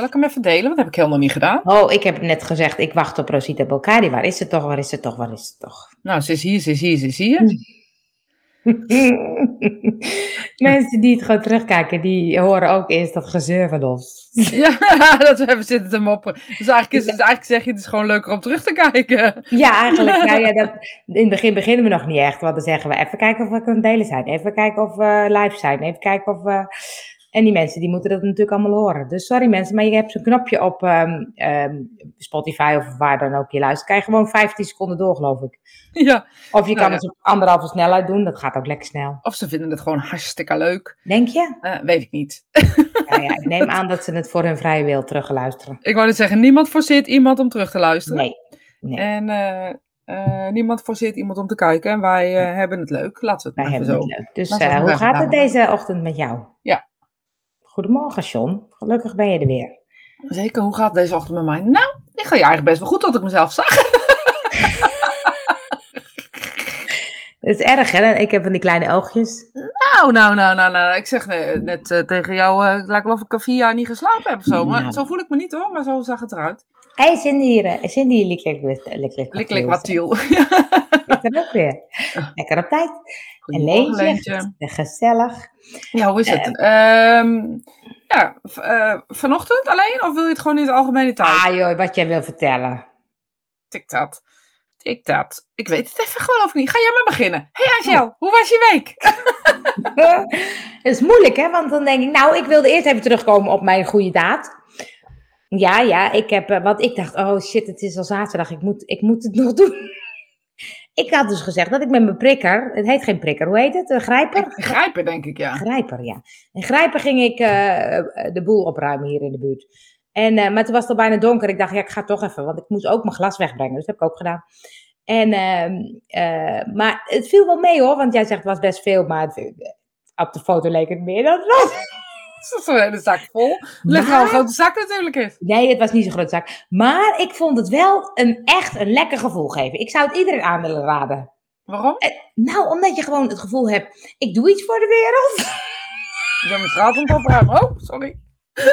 Zal ik hem even delen? Dat heb ik helemaal niet gedaan. Oh, ik heb net gezegd, ik wacht op Rosita Belkadi. Waar is ze toch, waar is ze toch, waar is ze toch? Nou, ze is hier, ze is hier, ze is hier. Mensen die het gewoon terugkijken, die horen ook eerst dat gezeur van ons. Ja, dat we hebben zitten te moppen. Dus eigenlijk, is, dus eigenlijk zeg je, het is gewoon leuker om terug te kijken. Ja, eigenlijk. Nou ja, dat, in het begin beginnen we nog niet echt. Want dan zeggen we even kijken of we kunnen delen zijn. Even kijken of we live zijn. Even kijken of we... En die mensen die moeten dat natuurlijk allemaal horen. Dus sorry mensen, maar je hebt zo'n knopje op ehm, ehm, Spotify of waar dan ook je luistert. Kan je gewoon 15 seconden door, geloof ik. Ja. Of je Nou kan ja. het op anderhalve snelheid doen. Dat gaat ook lekker snel. Of ze vinden het gewoon hartstikke leuk. Denk je? Eh, weet ik niet. Ja, ja, ik neem aan dat ze het voor hun vrije wil terugluisteren. Ik wou net zeggen, niemand forceert iemand om terug te luisteren. Nee. nee. En eh, eh, niemand forceert iemand om te kijken. En wij hebben het leuk. Laten we het Wij maar hebben even het zo. leuk. Dus hoe gaat het deze ochtend met jou? Ja. Goedemorgen, John. Gelukkig ben je er weer. Zeker, hoe gaat het deze ochtend met mij? Nou, ik ga je eigenlijk best wel goed tot ik mezelf zag. Het is erg, hè? Ik heb van die kleine oogjes. Nou, nou, nou, nou, nou. Ik zeg eh, net eh, tegen jou, eh, het lijkt wel of ik al vier jaar niet geslapen heb of zo. Maar Nou. zo voel ik me niet hoor, maar zo zag het eruit. Hé, hey, Cindy hier. eh, Cindy hier, lik, lik, lik, lik, lik, Lik, lik, wat tiel. Ik ben ook weer. Lekker op tijd. En Goedemorgen, Leentje. Leentje. Gezellig. Ja, hoe is het? Ehm, ja, v- eh, vanochtend alleen of wil je het gewoon in het algemene taal? Ah joh, wat jij wil vertellen. Tik dat. Tik dat. Ik weet het even geloof ik niet. Ga jij maar beginnen. Hey Angel, hoe was je week? Het is moeilijk, hè? Want dan denk ik, nou, ik wilde eerst even terugkomen op mijn goede daad. Ja, ja, ik heb, eh, want ik dacht, oh shit, het is al zaterdag, ik moet, ik moet het nog doen. Ik had dus gezegd dat ik met mijn prikker, het heet geen prikker, hoe heet het? Een grijper? Grijpen denk ik, ja. Grijper, ja. Een grijper ging ik eh, de boel opruimen hier in de buurt. En, eh, maar toen was het al bijna donker. Ik dacht, ja, ik ga toch even, want ik moest ook mijn glas wegbrengen. Dus dat heb ik ook gedaan. En, ehm, eh, maar het viel wel mee hoor, want jij zegt het was best veel, maar het- op de foto leek het meer dan het was. Dat is zo'n hele zak vol. Leg wel een Maar- grote zak natuurlijk is. Nee, het was niet zo'n grote zaak. Maar ik vond het wel een echt een lekker gevoel geven. Ik zou het iedereen aan willen raden. Waarom? Nou, omdat je gewoon het gevoel hebt, ik doe iets voor de wereld. Ik ben mijn straat aan het opruimen. Oh, sorry.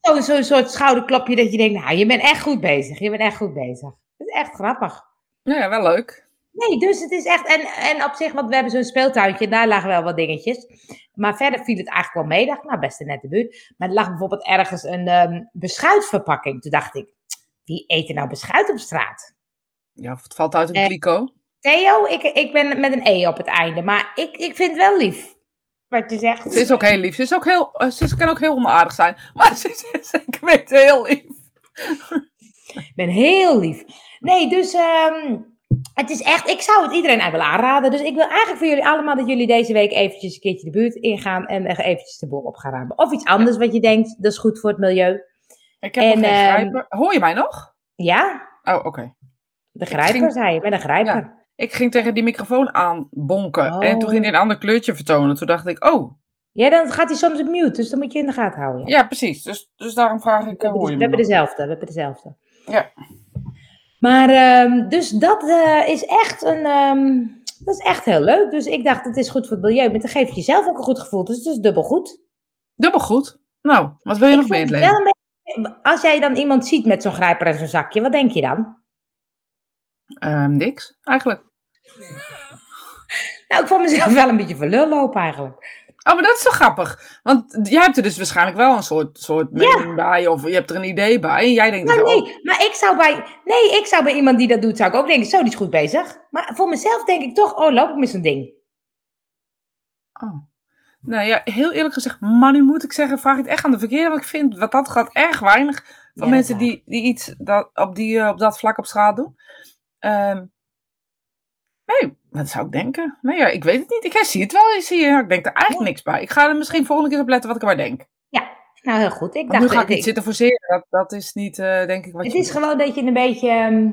Zo'n zo, soort schouderklopje dat je denkt, nou, je bent echt goed bezig. Je bent echt goed bezig. Het is echt grappig. Ja, ja, wel leuk. Nee, dus het is echt. En, en op zich, want we hebben zo'n speeltuintje, daar lagen wel wat dingetjes. Maar verder viel het eigenlijk wel mee. Dacht, nou, best een nette buurt. Maar er lag bijvoorbeeld ergens een ehm, beschuitverpakking. Toen dacht ik, wie eet er nou beschuit op straat? Ja, het valt uit een Eh, kliko. Theo, ik, ik ben met een E op het einde. Maar ik, ik vind het wel lief. Wat je zegt. Ze is ook heel lief. Ze, is ook heel, eh, ze kan ook heel onaardig zijn. Maar ze is zeker heel lief. Ik ben heel lief. Nee, dus ehm, het is echt, ik zou het iedereen willen aanraden. Dus ik wil eigenlijk voor jullie allemaal dat jullie deze week eventjes een keertje de buurt ingaan en echt eventjes de boel op gaan ruimen. Of iets anders wat je denkt, dat is goed voor het milieu. Ik heb En, nog geen ehm, grijper. Hoor je mij nog? Ja, Oh, oké. de grijper ging- zei je, met een grijper. Ik ging tegen die microfoon aanbonken. Oh. En toen ging hij een ander kleurtje vertonen. Toen dacht ik, oh, Ja, dan gaat hij soms op mute, dus dan moet je in de gaten houden. ja, precies. Dus, dus daarom vraag ik, We eh, hoor je we hebben dezelfde, we hebben dezelfde. Ja. Maar, ehm, dus dat eh, is echt een, ehm, dat is echt heel leuk. Dus ik dacht, het is goed voor het milieu, maar dan geef je jezelf ook een goed gevoel. Dus het is dubbel goed. Dubbel goed. Nou, wat wil je Ik nog meer in het leven? beetje- Als jij dan iemand ziet met zo'n grijper en zo'n zakje, wat denk je dan? Ehm, niks, eigenlijk. Nou, ik vond mezelf wel een beetje voor lul lopen eigenlijk. Oh, maar dat is zo grappig. Want jij hebt er dus waarschijnlijk wel een soort, soort mening bij. Of je hebt er een idee bij. En jij denkt Maar dus, nee, maar ik zou bij, nee, ik zou bij iemand die dat doet, zou ik ook denken, zo, die is goed bezig. Maar voor mezelf denk ik toch, oh, loop ik met zo'n ding. oh. Nou ja, heel eerlijk gezegd, maar nu moet ik zeggen, vraag ik het echt aan de verkeerde. Want ik vind wat dat gaat erg weinig van Ja, mensen die, die iets dat, op, die, eh, op dat vlak op straat doen. Ehm, nee, wat zou ik denken? Nee, ja, ik weet het niet. Ik zie het wel, ik zie, ik denk er eigenlijk niks bij. Ik ga er misschien volgende keer op letten wat ik erbij denk. Nou, heel goed. Ik Want dacht, nu ga ik het, niet zitten forceren. Dat, dat is niet, eh, denk ik, wat het je is gewoon dat je een beetje ehm,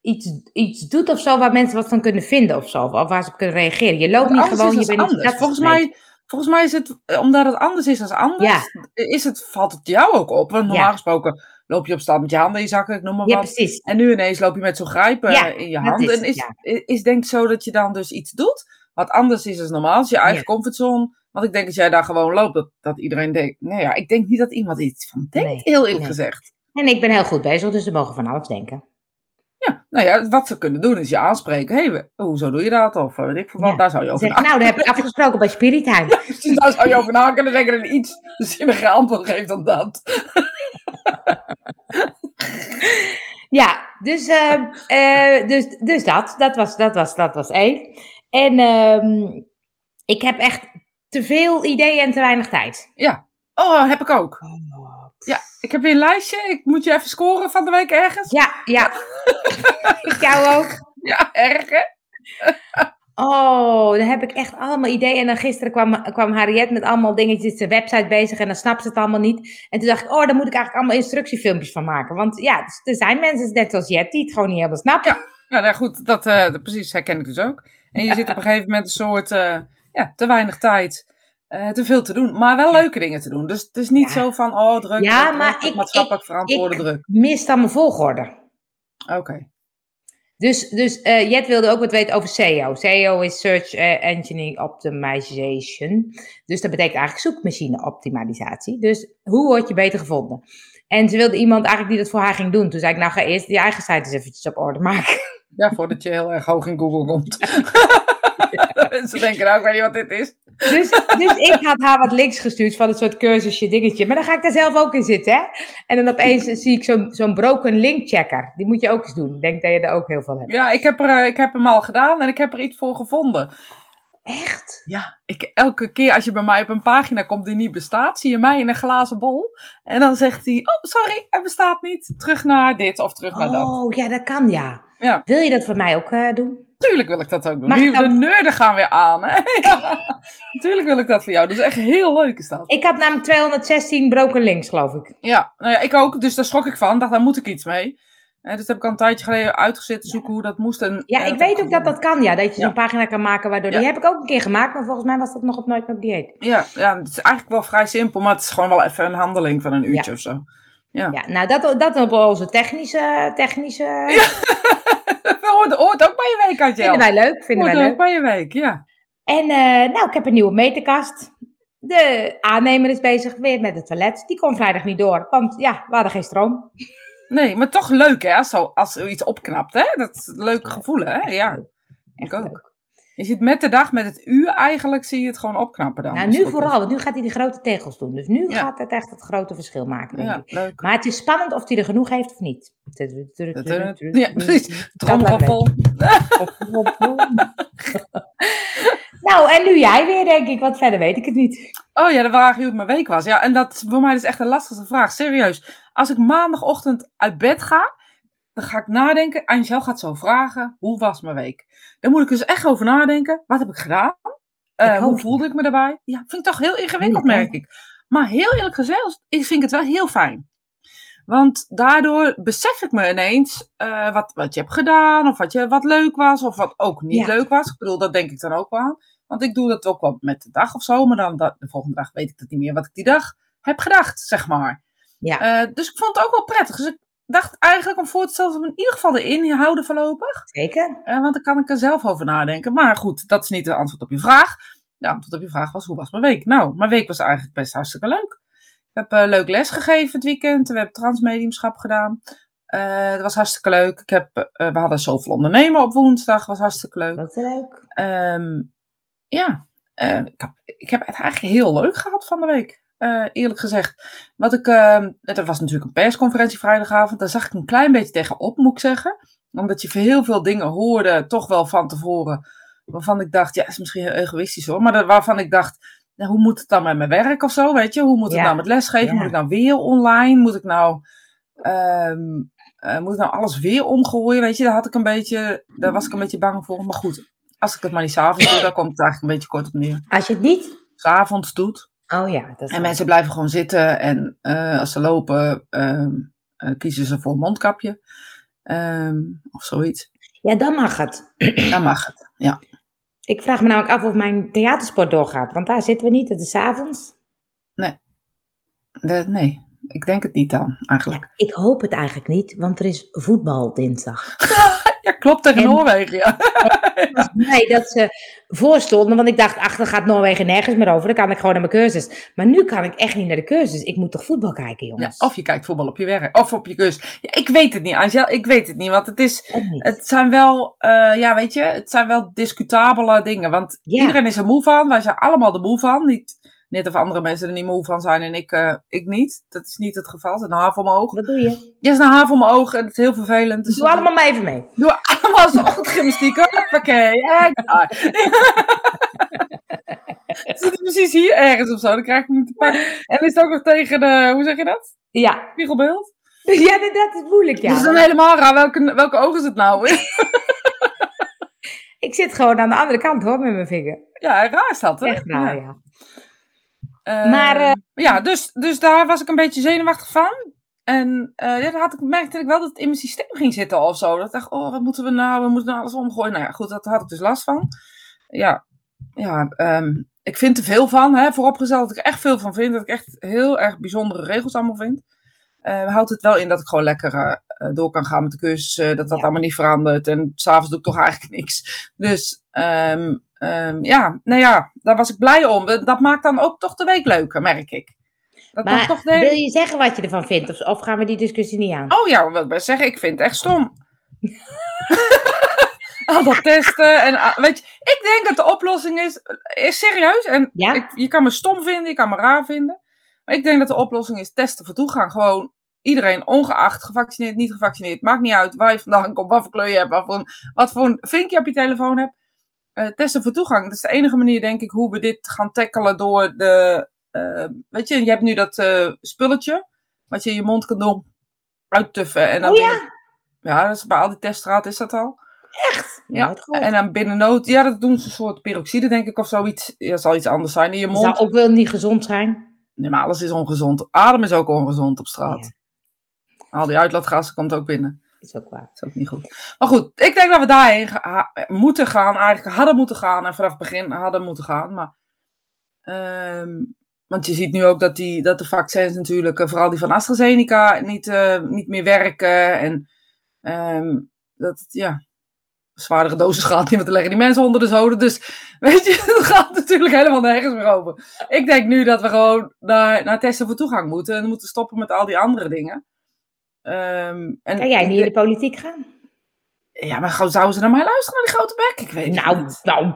iets, iets doet of zo waar mensen wat van kunnen vinden of zo. Of waar ze op kunnen reageren. Je loopt niet gewoon, je bent niet anders. Volgens nee. mij, volgens mij is het, eh, omdat het anders is dan anders, is het, valt het jou ook op. Want normaal Ja. gesproken loop je op straat met je handen in je zakken, ik noem maar Ja, wat. precies. En nu ineens loop je met zo'n grijper Ja, in je hand. is en is, ja. is, denk ik zo dat je dan dus iets doet wat anders is dan normaal. Is je eigen comfortzone. Want ik denk dat jij daar gewoon loopt, dat, dat iedereen denkt. Nou ja, ik denk niet dat iemand iets van denkt, Nee, heel eerlijk nee. gezegd. En ik ben heel goed bezig, dus ze mogen van alles denken. Nou ja, wat ze kunnen doen is je aanspreken. Hé, hey, hoezo doe je dat? Of eh, weet ik veel wat, Ja. daar zou je over Zeg, nadenken. nou, daar heb ik afgesproken bij Spirit Time. Dus daar zou je over na kunnen denken en iets zinniger antwoord geeft dan dat. Ja, dus, ehm, eh, dus, dus dat, dat was, dat, was, dat was één. En ehm, ik heb echt te veel ideeën en te weinig tijd. Ja, oh, heb ik ook. Ja, ik heb weer een lijstje. Ik moet je even scoren van de week ergens. Ja, ja. ik jou ook. Ja, erg hè? Oh, dan heb ik echt allemaal ideeën. En dan gisteren kwam, kwam Harriet met allemaal dingetjes, de website bezig en dan snapt ze het allemaal niet. En toen dacht ik, oh, daar moet ik eigenlijk allemaal instructiefilmpjes van maken. Want ja, dus er zijn mensen net zoals Jet die het gewoon niet helemaal snappen. Ja, nou goed, dat, dat precies herken ik dus ook. En je zit op een gegeven moment een soort, eh, ja, te weinig tijd, eh, te veel te doen, maar wel leuke dingen te doen. Dus het is niet Ja. zo van, oh, druk, Ja, druk, maar druk, ik- maatschappelijk ik- verantwoorde ik- druk. Mist dan mijn volgorde. Oké. Dus, dus eh, Jet wilde ook wat weten over SEO. SEO is Search eh, Engine Optimization. Dus dat betekent eigenlijk zoekmachine optimalisatie. Dus hoe word je beter gevonden? En ze wilde iemand eigenlijk die dat voor haar ging doen. Toen zei ik, nou ga eerst je eigen site eens eventjes op orde maken. Ja, voordat je heel erg hoog in Google komt. Mensen denken, nou, ik weet niet wat dit is. Dus, dus ik had haar wat links gestuurd van een soort cursusje dingetje. Maar dan ga ik daar zelf ook in zitten, hè? En dan opeens zie ik zo'n zo'n broken link checker. Die moet je ook eens doen. Ik denk dat je er ook heel veel hebt. Ja, ik heb, er, eh, ik heb hem al gedaan en ik heb er iets voor gevonden. Echt? Ja, ik, elke keer als je bij mij op een pagina komt die niet bestaat, zie je mij in een glazen bol. En dan zegt hij, oh sorry, hij bestaat niet. Terug naar dit of terug naar dat. Oh, ja, dat kan ja. Ja. Wil je dat voor mij ook eh, doen? Tuurlijk wil ik dat ook doen. Mag Nu, De nerden gaan weer aan. Hè? Ja, Tuurlijk wil ik dat voor jou. Dat is echt heel leuk is dat. Ik had namelijk 216 broken links, geloof ik. Ja, nou ja, ik ook. Dus daar schrok ik van. dacht, daar moet ik iets mee. Dus heb ik al een tijdje geleden uitgezet te zoeken hoe dat moest. En, Ja, ik weet ook dat dat kan, ja. Dat je zo'n Ja. pagina kan maken waardoor... Die heb ik ook een keer gemaakt, maar volgens mij was dat nog op Nooit meer dieet. Ja, ja, het is eigenlijk wel vrij simpel, maar het is gewoon wel even een handeling van een uurtje of zo. Ja. Ja, nou, dat, dat op onze technische... technische Dat hoort, hoort ook bij je week, Adjel. Vinden wij leuk, vinden hoort wij ook leuk. bij je week, ja. En eh, nou, ik heb een nieuwe meterkast. De aannemer is bezig weer met het toilet. Die kon vrijdag niet door, want ja, we hadden geen stroom. Nee, maar toch leuk hè, als, zo, als er iets opknapt hè. Dat is een leuk gevoel hè, ja. Ik ook. leuk. Je ziet met de dag, met het uur eigenlijk, zie je het gewoon opknappen dan. Nou, nu het is. vooral, want nu gaat hij die grote tegels doen. Dus nu Ja. gaat het echt het grote verschil maken, denk Ja, ik. leuk. Maar het is spannend of hij er genoeg heeft of niet. Ja, precies. Tromgeroffel. Nou, en nu jij weer, denk ik, want verder weet ik het niet. Oh ja, de vraag hoe het mijn week was. Ja, en dat is voor mij dus echt een lastige vraag. Serieus. Als ik maandagochtend uit bed ga, dan ga ik nadenken. Angel gaat zo vragen, hoe was mijn week? Dan moet ik dus echt over nadenken. Wat heb ik gedaan? Eh, hoe voelde ik me daarbij? Ja, vind ik toch heel ingewikkeld, merk ik. Maar heel eerlijk gezegd, ik vind het wel heel fijn. Want daardoor besef ik me ineens eh, wat, wat je hebt gedaan, of wat, je, wat leuk was, of wat ook niet Ja. leuk was. Ik bedoel, dat denk ik dan ook wel aan. Want ik doe dat ook wel met de dag of zo, maar dan dat, de volgende dag weet ik het niet meer wat ik die dag heb gedacht, zeg maar. Ja. Eh, dus ik vond het ook wel prettig. Dus ik dacht eigenlijk om voor te stellen dat we in ieder geval erin houden voorlopig. Zeker. Eh, want dan kan ik er zelf over nadenken. Maar goed, dat is niet de antwoord op je vraag. De antwoord op je vraag was, hoe was mijn week? Nou, mijn week was eigenlijk best hartstikke leuk. Ik heb eh, leuk les gegeven het weekend. We hebben transmediumschap gedaan. Eh dat was hartstikke leuk. Ik heb, we hadden zoveel ondernemen op woensdag. was hartstikke leuk. Dat is leuk. Ehm, ja, ik, heb, ik heb het eigenlijk heel leuk gehad van de week. Eh, eerlijk gezegd. Wat ik, ehm, er was natuurlijk een persconferentie vrijdagavond. Daar zag ik een klein beetje tegenop, moet ik zeggen. Omdat je heel veel dingen hoorde, toch wel van tevoren. Waarvan ik dacht, ja, is misschien heel egoïstisch hoor. Maar dat- waarvan ik dacht, nou, hoe moet het dan met mijn werk of zo, weet je? Hoe moet het Ja. nou met lesgeven? Ja. Moet ik nou weer online? Moet ik nou, ehm, eh, moet ik nou alles weer omgooien? Weet je, daar, had ik een beetje, daar was ik een beetje bang voor. Maar goed, als ik het maar niet s'avonds doe, dan komt het eigenlijk een beetje kort op neer. Als je het niet... S'avonds doet. Oh ja, dat En mensen blijven gewoon zitten. En eh, als ze lopen, ehm, eh, kiezen ze voor een mondkapje. Ehm, of zoiets. Ja, dan mag het. Dan mag het. Ja. Ik vraag me namelijk af of mijn theatersport doorgaat. Want daar zitten we niet. Het is avonds. De- nee. Ik denk het niet dan, eigenlijk. Ik hoop het eigenlijk niet, want er is voetbal dinsdag. Ja, klopt, tegen En- Noorwegen, ja. Nee, dat ze voorstonden, want ik dacht, ach, dan gaat Noorwegen nergens meer over. Dan kan ik gewoon naar mijn cursus. Maar nu kan ik echt niet naar de cursus. Ik moet toch voetbal kijken, ja. jongens? Of je kijkt voetbal op je werk, of op je kus. Ja, ik weet het niet, Angel, ik weet het niet, want het is... Het zijn wel, eh, ja, weet je, het zijn wel discutabele dingen. Want iedereen is er moe van. Wij zijn allemaal er moe van. Niet, net of andere mensen er niet moe van zijn en ik, eh, ik niet. Dat is niet het geval. Het is een haar voor mijn oog. Wat doe je? Ja, is een haar voor mijn oog en het is heel vervelend. Dus Doe allemaal maar even mee. Doe allemaal zo'n ochtendgymnastiek. Hoppakee. Ja. Zit het precies hier ergens of zo, dan krijg ik hem te pakken. En is het ook nog tegen de, hoe zeg je dat? Ja, Spiegelbeeld. ja dat, dat is moeilijk, ja. Dus dan helemaal raar. Welke, welke oog is het nou? Ik zit gewoon aan de andere kant, hoor, met mijn vinger. ja, raar is dat, hè? Echt raar, ja. Maar, eh, ja, dus, dus daar was ik een beetje zenuwachtig van. En eh ja, dan had ik, merkte ik wel dat het in mijn systeem ging zitten of zo. Dat ik dacht, oh, wat moeten we nou? We moeten nou alles omgooien. Nou ja, goed, dat had ik dus last van. Ja, ja ehm, ik vind er veel van. Hè, vooropgesteld dat ik er echt veel van vind. Dat ik echt heel erg bijzondere regels allemaal vind. Eh houdt het wel in dat ik gewoon lekker eh, door kan gaan met de cursus. dat dat Ja. allemaal niet verandert. En s'avonds doe ik toch eigenlijk niks. Dus ehm, ehm, ja, nou ja, daar was ik blij om. Dat maakt dan ook toch de week leuker, merk ik. Dat Maar toch de... wil je zeggen wat je ervan vindt? Of, of gaan we die discussie niet aan? Oh ja, wat ik best zeggen, ik vind het echt stom. Al dat testen en weet je, ik denk dat de oplossing is, is serieus. En Ja? ik, je kan me stom vinden, je kan me raar vinden. Maar ik denk dat de oplossing is testen voor toegang. Gewoon iedereen, ongeacht, gevaccineerd, niet gevaccineerd. Maakt niet uit waar je vandaan komt, wat voor kleur je hebt, wat voor, een- wat voor een vinkje op je telefoon hebt. Eh, testen voor toegang. Dat is de enige manier, denk ik, hoe we dit gaan tackelen door de... eh, weet je, je hebt nu dat eh, spulletje, wat je in je mond kan doen, uittuffen. En dan Oh ja? binnen- ja, dat is bij al die teststraat is dat al. Ja, Nooit gehoord. En dan binnen nood, ja, dat doen ze een soort peroxide, denk ik, of zoiets. Ja, zal iets anders zijn in je Dat mond. zou ook wel niet gezond zijn. Nee, maar alles is ongezond. Adem is ook ongezond op straat. Al die uitlaatgassen komt ook binnen. Is ook waar. Is ook niet goed. Maar goed, ik denk dat we daarheen moeten gaan. Eigenlijk hadden moeten gaan. En vanaf het begin hadden moeten gaan. Maar, ehm, want je ziet nu ook dat, die, dat de vaccins natuurlijk, eh, vooral die van AstraZeneca, niet, eh, niet meer werken. En ehm, dat het, ja, zwaardere dosis gaat niet, want dan leggen die mensen onder de zoden. Dus weet je, het gaat natuurlijk helemaal nergens meer over. Ik denk nu dat we gewoon naar, naar testen voor toegang moeten. En moeten stoppen met al die andere dingen. Ehm, en Kan jij ik niet in de politiek gaan? ja, maar zouden ze naar mij luisteren, naar die grote bek? Ik weet het Nou, niet. nou.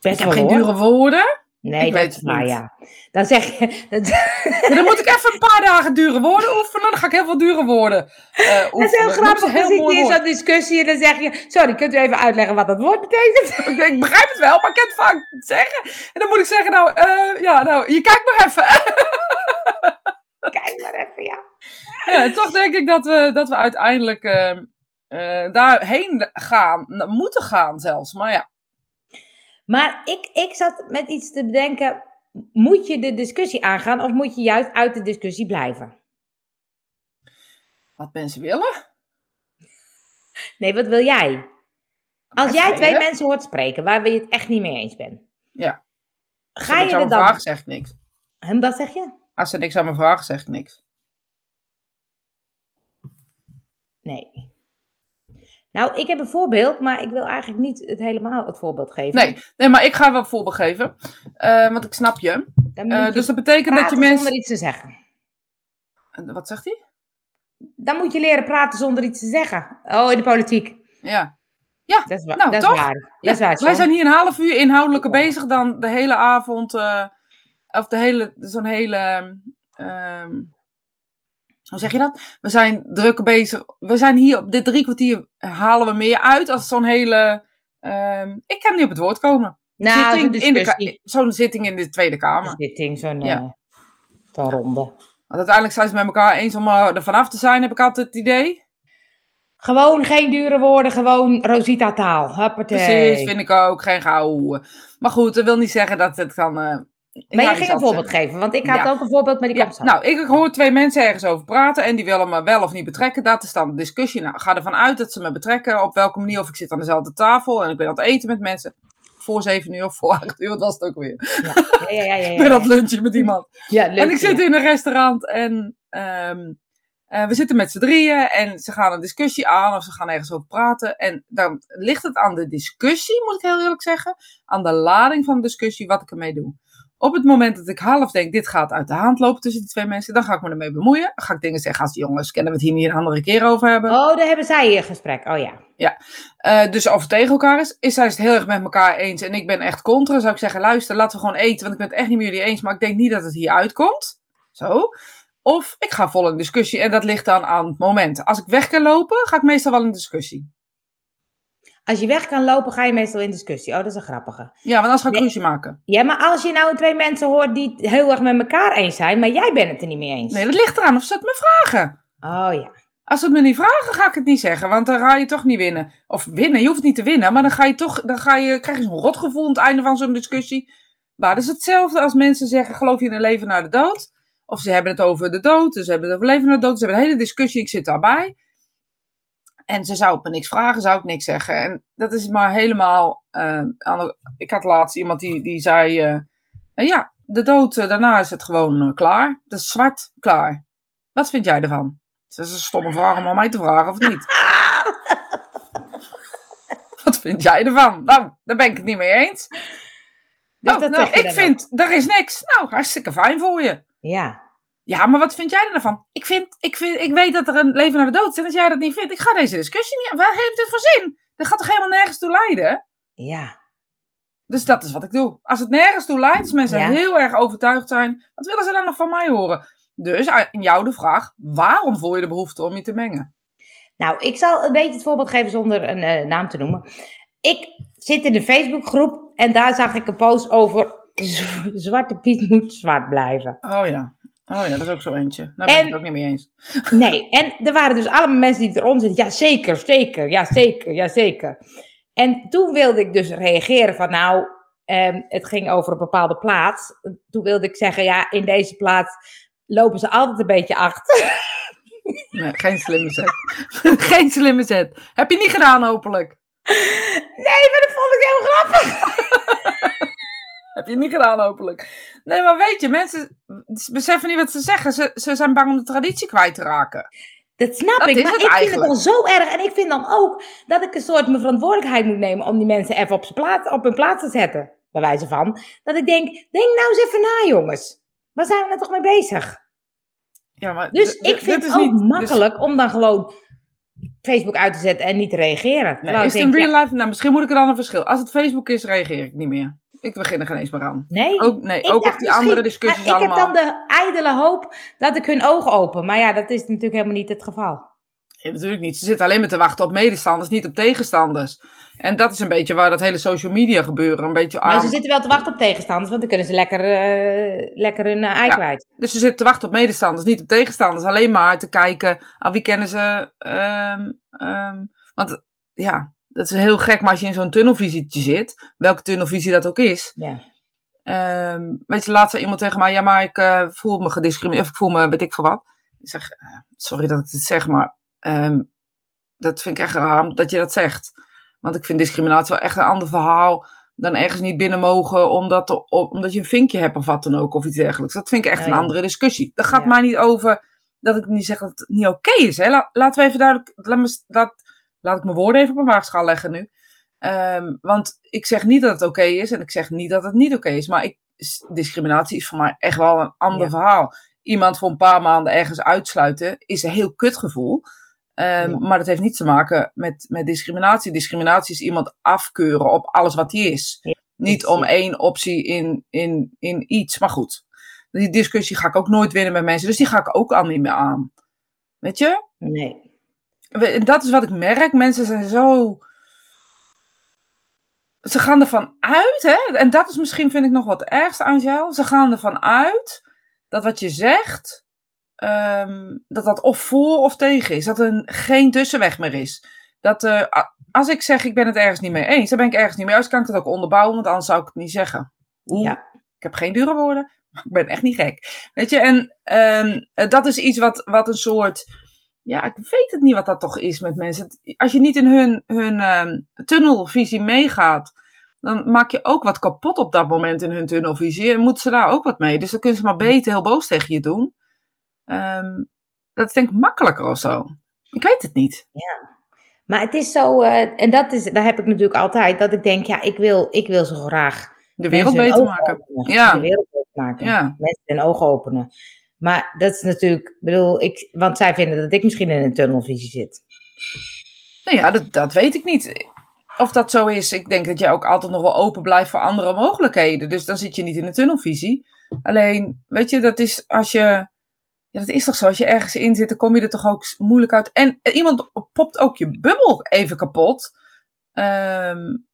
Ik heb geen hoor. dure woorden. Nee, ik dat weet het waar, niet. ja. Dan zeg je... Dat, Ja, dan moet ik even een paar dagen dure woorden oefenen. Dan ga ik heel veel dure woorden eh oefenen. dat is heel Dan grappig. Dan zit je in zo'n discussie en dan zeg je... Sorry, kunt u even uitleggen wat dat woord betekent? woorden. Ik begrijp het wel, maar ik kan het vaak zeggen. En dan moet ik zeggen, nou, eh, ja, nou, je kijkt maar even. Kijk maar even, ja. ja, en toch denk ik dat we, dat we uiteindelijk eh, eh, daarheen gaan. Moeten gaan zelfs, maar ja. Maar ik, ik zat met iets te bedenken. Moet je de discussie aangaan of moet je juist uit de discussie blijven? Wat mensen willen. Nee, wat wil jij? Als jij je twee mensen hoort spreken waar we het echt niet mee eens bent. Ja. Ga je er dan... vragen, zeg ik niks. Hem, wat zeg je? Als ze niks aan me vragen, zeg ik niks. Nee. Nou, ik heb een voorbeeld, maar ik wil eigenlijk niet het helemaal het voorbeeld geven. Nee, nee maar ik ga wel een voorbeeld geven. Eh, want ik snap je. Je dus dat betekent dat je mensen. zonder iets te zeggen. Wat zegt hij? Dan moet je leren praten zonder iets te zeggen. Oh, in de politiek. Ja. Dat is, wa- Nou, dat toch? is waar. Dat is waar, wij zijn hier een half uur inhoudelijker bezig dan de hele avond. eh, of de hele. Zo'n hele. ehm, hoe zeg je dat? We zijn drukker bezig. We zijn hier op dit drie kwartier halen we meer uit als zo'n hele. ehm, ik kan niet op het woord komen. Nou, zo'n Zitting in de. Zo'n zitting in de Tweede Kamer. Dit ding, zo'n Ja. eh, zo'n ronde. Want uiteindelijk zijn ze met elkaar eens om eh, er vanaf te zijn, heb ik altijd het idee. Gewoon geen dure woorden, gewoon Rosita taal. Huppatee. Precies, vind ik ook. Geen gouden. Maar goed, dat wil niet zeggen dat het kan. eh, Maar je ging een voorbeeld geven, want ik had Ja. ook een voorbeeld, maar die Ja, zo. nou, ik hoor twee mensen ergens over praten en die willen me wel of niet betrekken. Dat is dan de discussie. Nou, ga ervan uit dat ze me betrekken. Op welke manier, of ik zit aan dezelfde tafel en ik ben aan het eten met mensen. voor zeven uur of voor acht uur, wat was het ook weer. Ja, ja, ja. ja, ja, Met dat lunchje met iemand. Ja, En ik zit in een restaurant en ehm, eh, we zitten met z'n drieën en ze gaan een discussie aan of ze gaan ergens over praten. En dan ligt het aan de discussie, moet ik heel eerlijk zeggen, aan de lading van de discussie wat ik ermee doe. Op het moment dat ik half denk, dit gaat uit de hand lopen tussen die twee mensen, dan ga ik me ermee bemoeien. Dan ga ik dingen zeggen als jongens, kunnen we het hier niet een andere keer over hebben? Oh, daar hebben zij een gesprek. Oh ja. Eh, dus of het tegen elkaar is, is zij het heel erg met elkaar eens en ik ben echt contra, zou ik zeggen, luister, laten we gewoon eten, want ik ben het echt niet met jullie eens, maar ik denk niet dat het hier uitkomt. Zo. Of ik ga vol in discussie en dat ligt dan aan het moment. Als ik weg kan lopen, ga ik meestal wel in discussie. Als je weg kan lopen, ga je meestal in discussie. Oh, dat is een grappige. Ja, want anders ga ik Nee. ruzie maken. Ja, maar als je nou twee mensen hoort die het heel erg met elkaar eens zijn, maar jij bent het er niet mee eens. Nee, dat ligt eraan of ze het me vragen. Oh ja. Als ze het me niet vragen, ga ik het niet zeggen, want dan ga je toch niet winnen. Of winnen, je hoeft niet te winnen, maar dan ga je toch, dan ga je, krijg je zo'n rotgevoel aan het einde van zo'n discussie. Maar dat is hetzelfde als mensen zeggen, geloof je in een leven na de dood? Of ze hebben het over de dood, dus ze hebben het over leven na de dood. Ze hebben een hele discussie, ik zit daarbij. En ze zou me niks vragen, zou ik niks zeggen. En dat is maar helemaal... eh, de- ik had laatst iemand die, die zei... eh, eh, ja, de dood, eh, daarna is het gewoon klaar. Dat is zwart, klaar. Wat vind jij ervan? Dat is een stomme vraag om aan mij te vragen, of niet? Wat vind jij ervan? Nou, daar ben ik het niet mee eens. Dus Oh, dat nou, ik vind, er is niks. Nou, hartstikke fijn voor je. Ja. Ja, maar wat vind jij er nou? Ik, vind, ik, vind, ik weet dat er een leven naar de dood is. En als jij dat niet vindt, ik ga deze discussie niet... Wat heeft dit voor zin? Dat gaat toch helemaal nergens toe leiden? Ja. Dus dat is wat ik doe. Als het nergens toe leidt, als mensen Ja. heel erg overtuigd zijn, wat willen ze dan nog van mij horen? Dus eh, in jou de vraag, waarom voel je de behoefte om je te mengen? Nou, ik zal een beetje het voorbeeld geven zonder een eh, naam te noemen. Ik zit in de Facebookgroep en daar zag ik een post over Zwarte Piet moet zwart blijven. Oh ja. Oh ja, dat is ook zo eentje. Daar ben ik het ook niet mee eens. Nee, en er waren dus allemaal mensen die eronder zitten. Ja, zeker, zeker, ja, zeker, ja, zeker. En toen wilde ik dus reageren van nou, ehm, het ging over een bepaalde plaats. Toen wilde ik zeggen, ja, in deze plaats lopen ze altijd een beetje achter. Nee, geen slimme zet. geen slimme zet. Heb je niet gedaan, hopelijk. Nee, maar dat vond ik heel grappig. Heb je niet gedaan, hopelijk. Nee, maar weet je, mensen beseffen niet wat ze zeggen. Ze, ze zijn bang om de traditie kwijt te raken. Dat snap Dat ik, maar ik vind het dan zo erg. En ik vind dan ook dat ik een soort mijn verantwoordelijkheid moet nemen om die mensen even op, plaats, op hun plaats te zetten. Bij wijze van. Dat ik denk, denk nou eens even na jongens. Waar zijn we nou toch mee bezig? Ja, maar Dus ik vind het ook niet- dus- makkelijk om dan gewoon Facebook uit te zetten en niet te reageren. Nee, is het in denk, real life? Nou, misschien moet ik er dan een verschil. Als het Facebook is, reageer ik niet meer. Ik begin er geen eens meer aan. nee, Ook, nee, Ik ook op die andere discussies ik allemaal. heb dan de ijdele hoop dat ik hun ogen open. Maar ja, dat is natuurlijk helemaal niet het geval. Ja, natuurlijk niet. Ze zitten alleen maar te wachten op medestanders, niet op tegenstanders. En dat is een beetje waar dat hele social media gebeuren een beetje Maar ze zitten wel te wachten op tegenstanders, want dan kunnen ze lekker, eh, lekker hun eh, ei Ja. kwijt. Dus ze zitten te wachten op medestanders, niet op tegenstanders. Alleen maar te kijken, aan wie kennen ze. ehm, want ja, dat is heel gek, maar als je in zo'n tunnelvisietje zit, welke tunnelvisie dat ook is. Ja. ehm, weet je, laatst zei iemand tegen mij, ja, maar ik eh, voel me gediscrimineerd, of ik voel me, weet ik veel wat. Ik zeg, eh, sorry dat ik dit zeg, maar ehm, dat vind ik echt raar dat je dat zegt. Want ik vind discriminatie wel echt een ander verhaal dan ergens niet binnen mogen omdat, omdat je een vinkje hebt of wat dan ook of iets dergelijks. Dat vind ik echt Ja, een andere discussie. Dat gaat Ja. mij niet over dat ik niet zeg dat het niet oké is. Hè. La- laten we even duidelijk, laat, me, laat, laat ik mijn woorden even op een waagschaal leggen nu. Ehm, want ik zeg niet dat het oké is en ik zeg niet dat het niet oké is. Maar ik, discriminatie is voor mij echt wel een ander Ja. verhaal. Iemand voor een paar maanden ergens uitsluiten is een heel kutgevoel. Ehm, Ja. Maar dat heeft niets te maken met, met discriminatie. Discriminatie is iemand afkeuren op alles wat hij is. Ja, Niet om één optie in, in, in iets. Maar goed, die discussie ga ik ook nooit winnen met mensen. Dus die ga ik ook al niet meer aan. Weet je? Nee. We- Dat is wat ik merk. Mensen zijn zo. Ze gaan ervan uit, hè? En dat is misschien, vind ik, nog wat ergste aan jou. Ze gaan ervan uit dat wat je zegt, ehm, dat dat of voor of tegen is. Dat er geen tussenweg meer is. Dat eh, als ik zeg, ik ben het ergens niet mee eens, dan ben ik ergens niet mee eens. Kan ik dat ook onderbouwen, want anders zou ik het niet zeggen. Oeh, Ja. Ik heb geen dure woorden, maar ik ben echt niet gek. Weet je, en ehm, eh, dat is iets wat, wat een soort ja, ik weet het niet wat dat toch is met mensen. Als je niet in hun, hun ehm, tunnelvisie meegaat, dan maak je ook wat kapot op dat moment in hun tunnelvisie. En moeten ze daar ook wat mee. Dus dan kunnen ze maar beter heel boos tegen je doen. Ehm, dat is denk ik makkelijker of zo. Ik weet het niet. Ja. Maar het is zo, uh, en dat is, daar heb ik natuurlijk altijd, dat ik denk, ja, ik wil, ik wil zo graag de wereld beter maken. Ja. De wereld beter maken. Ja. Mensen hun ogen openen. Maar dat is natuurlijk, bedoel, ik, want zij vinden dat ik misschien in een tunnelvisie zit. Nou ja, dat, dat weet ik niet. Of dat zo is. Ik denk dat jij ook altijd nog wel open blijft voor andere mogelijkheden. Dus dan zit je niet in een tunnelvisie. Alleen, weet je, dat is als je. Ja, dat is toch zo. Als je ergens in zit, dan kom je er toch ook moeilijk uit. En iemand popt ook je bubbel even kapot. Um,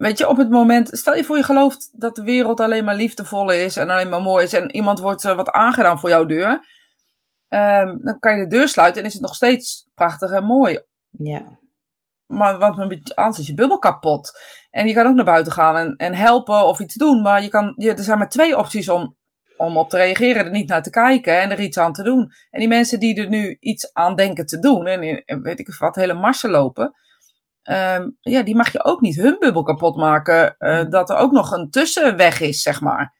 Weet je, op het moment, stel je voor je gelooft dat de wereld alleen maar liefdevol is en alleen maar mooi is en iemand wordt uh, wat aangedaan voor jouw deur, um, dan kan je de deur sluiten en is het nog steeds prachtig en mooi. Ja. Maar wat anders is je bubbel kapot. En je kan ook naar buiten gaan en, en helpen of iets doen, maar je kan, je, er zijn maar twee opties om, om op te reageren, er niet naar te kijken en er iets aan te doen. En die mensen die er nu iets aan denken te doen en, en weet ik wat, hele marsen lopen, Um, ja, die mag je ook niet hun bubbel kapot maken. Uh, dat er ook nog een tussenweg is, zeg maar.